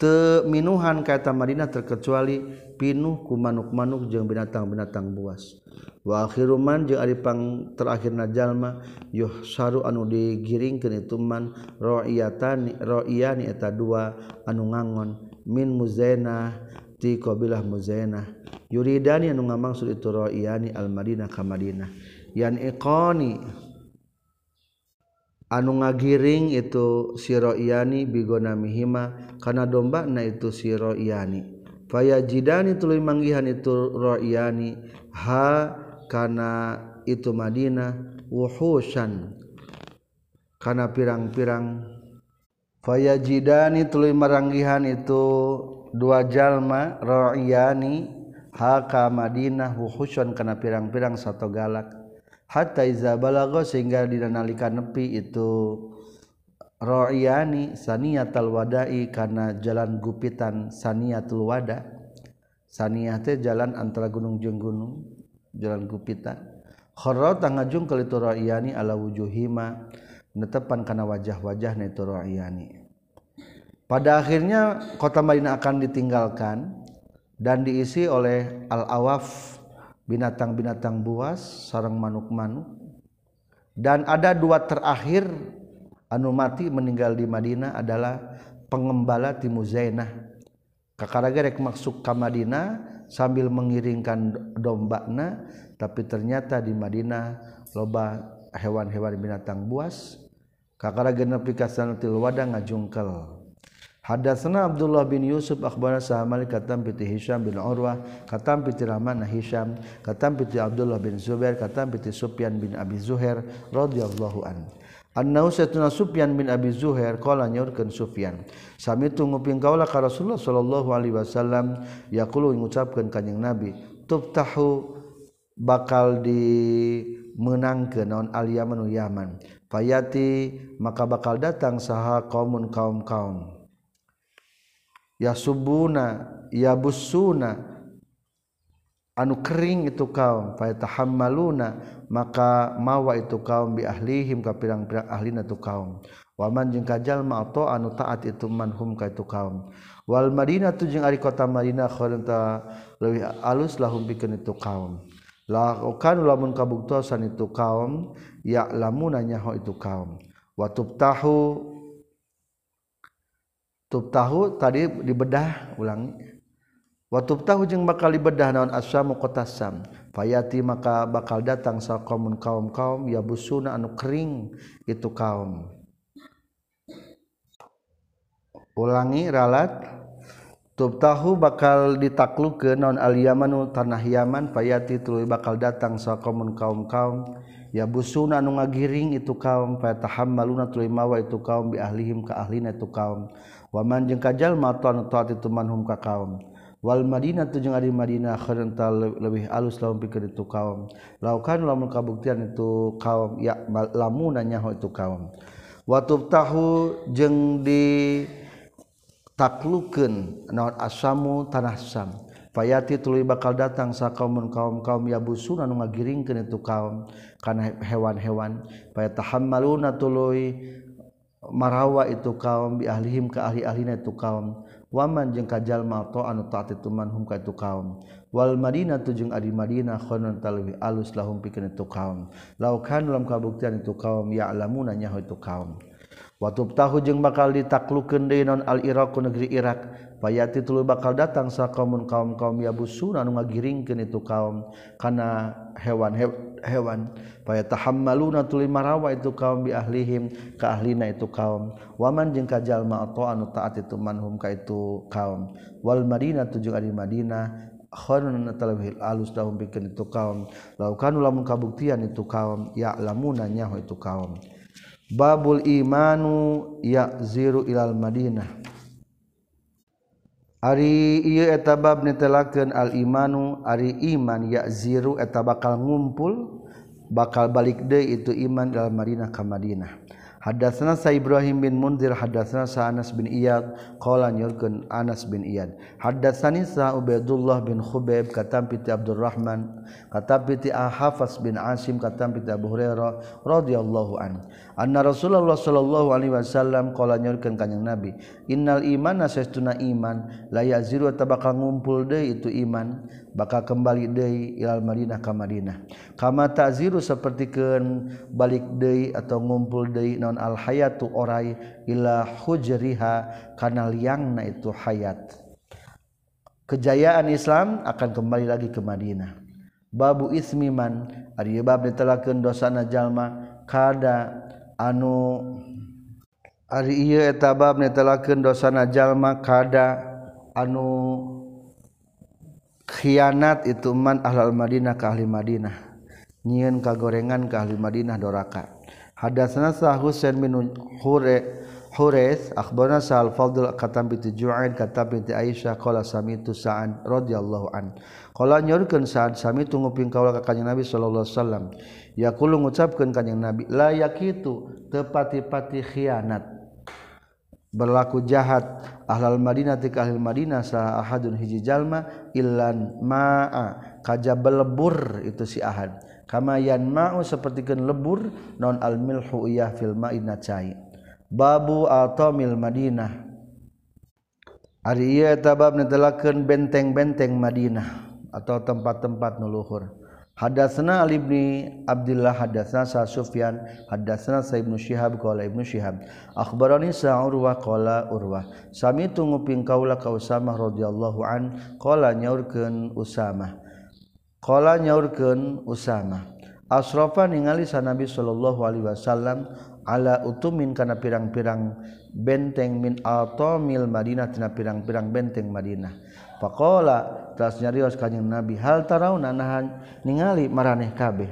teminuhan kata Madinah terkecuali pinuh ku manuk-manuk jeung binatang-binatang buas. Wa akhiruman jeung ari pang terakhirna jalma yuhsaru anu digiringkeun itu man ra'iyatan ra'iyani eta dua anu ngangon. Min muzainah ti qabilah muzainah. Yuridani anu ngamaksud itu ra'iyani al madinah ka madinah. Yan iqani. Anu ngagiring itu siroiyani bigona mihima karena domba na itu siroiyani faya jidani tuluy manggihan itu roiyani ha karena itu Madinah wuhusan karena pirang-pirang. Faya jidani tuluy maranggihan itu dua jalma roiyani ha ka Madinah wuhusan karena pirang-pirang satu galak hatta iza balago sehingga dinalikan nepi itu. Ro'iyani saniyatul wadai karena jalan gupitan saniyatul wada. Saniyah teh jalan antara gunung jeung gunung jalan gupitan. Kharra tangajung kali itu ro'iyani ala wujuhima netepan kana wajah-wajah itu ro'iyani pada akhirnya kota Madinah akan ditinggalkan dan diisi oleh al-awaf binatang-binatang buas sarang manuk-manuk. Dan ada dua terakhir anu mati meninggal di Madinah adalah pengembala Timu Zainah. Kakaragerek maksud ke Madinah sambil mengiringkan dombakna tapi ternyata di Madinah loba hewan-hewan binatang buas. Kakaraga nepi ka wadah ngajungkel. Hadatsana Abdullah bin Yusuf akhbarana Sa'mal katam piti Hisham bin Urwah katam piti Rahman Hisham katam piti Abdullah bin Zubair katam piti Sufyan bin Abi Zuhair radhiyallahu an. Annau satuna Sufyan bin Abi Zuhair qala nyaurkeun Sufyan sami tunguping kaula ka Rasulullah sallallahu alaihi wasallam. Yaqulu ngucapkeun kanjing Nabi tuftahu bakal dimenangkeun naon al Yaman Yaman. Fayati maka bakal datang saha kaumun kaum-kaum ya subuna ya busuna anu kering itu kaum fayatahammaluna maka mawa itu kaum bi ahlihim ka pirang-pirang ahlina itu kaum. Waman jeung kajalma atau anu taat itu manhum ka itu kaum. Wal madinatu jeung ari kota madinah khairun ta leuwih alus lahum pikeun itu kaum. Lakukan lamun kabuktosan itu kaum ya lamun nyaho itu kaum. Wa tubtahu tub tahu tadi dibedah ulangi Watub tahu jeung bakal dibedah naon asyamu kotasam. Fayati maka bakal datang salqamun kaum-kaum ya busuna anu kering itu kaum. Ulangi ralat Tub tahu bakal ditaklukeun naon al-Yamanu tanah Yaman fayati tuluy bakal datang salqamun kaum-kaum ya busuna anu ngagiring itu kaum fatahammaluna tuluy mawa itu kaum bi ahlihim ka ahlina itu kaum. waman jeung kajal matan taat itu manhum ka kaum. Wal Madinah tu jeung ari Madinah khairan lebih alus lamun pikeun itu kaum. Laukan lamun kabuktian itu kaum ya lamun nyaho itu kaum. Wa tubtahu jeung di taklukeun naon asamu tanah sam Fayati tuluy bakal datang sa kaum kaum kaum ya busuna nu ngagiringkeun itu kaum kana hewan-hewan. Fayatahammaluna tuluy marawa itu kaum bi ahlihim ka ahli ahlina itu kaum. Waman jeung kajalma to anu taat itu manhum ka itu kaum. Wal madinah tu jeung adi madina khonon talwi alus lahum pikeun itu kaum. Laukan lam kabuktian itu kaum ya'lamuna nyaho itu kaum. Wa tahu jeung bakal ditaklukeun deui non al iraq negeri irak. payati tulu bakal datang sa kaumun kaum kaum yabusuna anu ngagiringkeun itu kaum kana hewan hewan. Paya tahammaluna tuli marawa itu kaum bi ahlihim ka ahlina itu kaum. Waman jeung ka jalma anu taat itu manhum ka itu kaum. Wal madinah tujuh ari madinah khairun talabhil alus lahum bikin itu kaum. Laukan lamun kabuktian itu kaum ya lamuna nyaho itu kaum. Babul imanu ya ziru ilal madinah. Ari ieu eta bab netelakeun al imanu ari iman yakziru eta bakal ngumpul bakal balik deui itu iman dalam Madinah ka Madinah. Hadatsana Sa Ibrahim bin Munzir hadatsana Sa Anas bin Iyad qala nyurkeun Anas bin Iyad. Hadatsani Sa Ubaidullah bin Khubaib katam piti Abdurrahman katam piti Ahafas bin Asim katam piti Abu Hurairah radhiyallahu anhu. anna Rasulullah sallallahu alaihi wasallam qala nyaurkeun kanjing Nabi innal iman nasestuna iman la yaziru tabaka ngumpul deui itu iman bakal kembali deui ilal Madinah ka Madinah. Kama ta'ziru sapertikeun balik deui atau ngumpul deui non al hayatu orai ila hujriha kana liangna itu hayat. Kejayaan Islam akan kembali lagi ke Madinah. Babu ismiman ari bab ditelakeun dosa najallma kada anu ari ieu eta bab netelakeun dosana jalma kada anu khianat itu man ahlal Madinah ka ahli Madinah. Nyieun kagorengan ka ahli Madinah doraka. Hadatsana sa Husain bin Hure Hures akhbarana sa Al-Fadl katam bi Ju'ain katam bi Aisyah qala samitu sa'an radhiyallahu anhu Kala nyorkeun saat sami tunguping kaula ka Kanjeng Nabi sallallahu alaihi wasallam. Yaqulu ngucapkeun Kanjeng Nabi, la yakitu tepati-pati khianat. Berlaku jahat ahlal Madinah ti ahlil Madinah sa ahadun hiji jalma illan ma'a kajab lebur itu si ahad. Kama yanma'u sapertikeun lebur non al milhu iyah fil ma'ina cai. Babu atamil Madinah. Ari ieu tabab netelakeun benteng-benteng Madinah. atau tempat-tempat nuluhur Hadasna Ali ibni Abdullah hadasna sa Sufyan hadasna sa Ibnu Syihab qala Ibnu Syihab akhbarani sa Urwah qala Urwah sami tunguping kaula ka Usamah radhiyallahu an qala nyaurkeun Usamah qala nyaurkeun Usamah asrafa ningali sa Nabi sallallahu alaihi wasallam ala utumin kana pirang-pirang benteng min atamil Madinah tina pirang-pirang benteng Madinah. Pakola telah nyarios kanyang Nabi hal tarauna nahan ningali maraneh kabeh.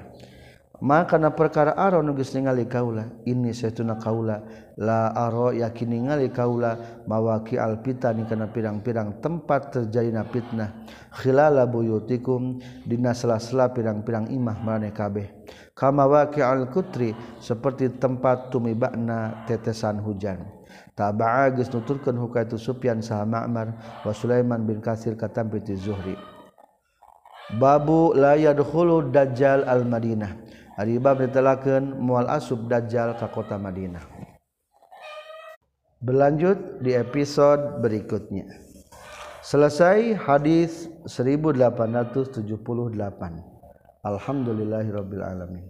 Maka na perkara aron nugis ningali kaula ini setuna kaula la aro yakin ningali kaula mawaki alpita ni kana pirang-pirang tempat terjadi na fitnah khilala buyutikum dina sela-sela pirang-pirang imah maraneh kabeh kama waqi al kutri seperti tempat tumibakna tetesan hujan taba'a geus nuturkeun huka itu Sufyan saha Ma'mar wa Sulaiman bin Katsir katam piti Zuhri. Babu la yadkhulu dajjal al Madinah ari bab ditelakeun moal asub dajjal ka kota Madinah. Berlanjut di episode berikutnya. Selesai hadis 1878 alhamdulillahirabbil alamin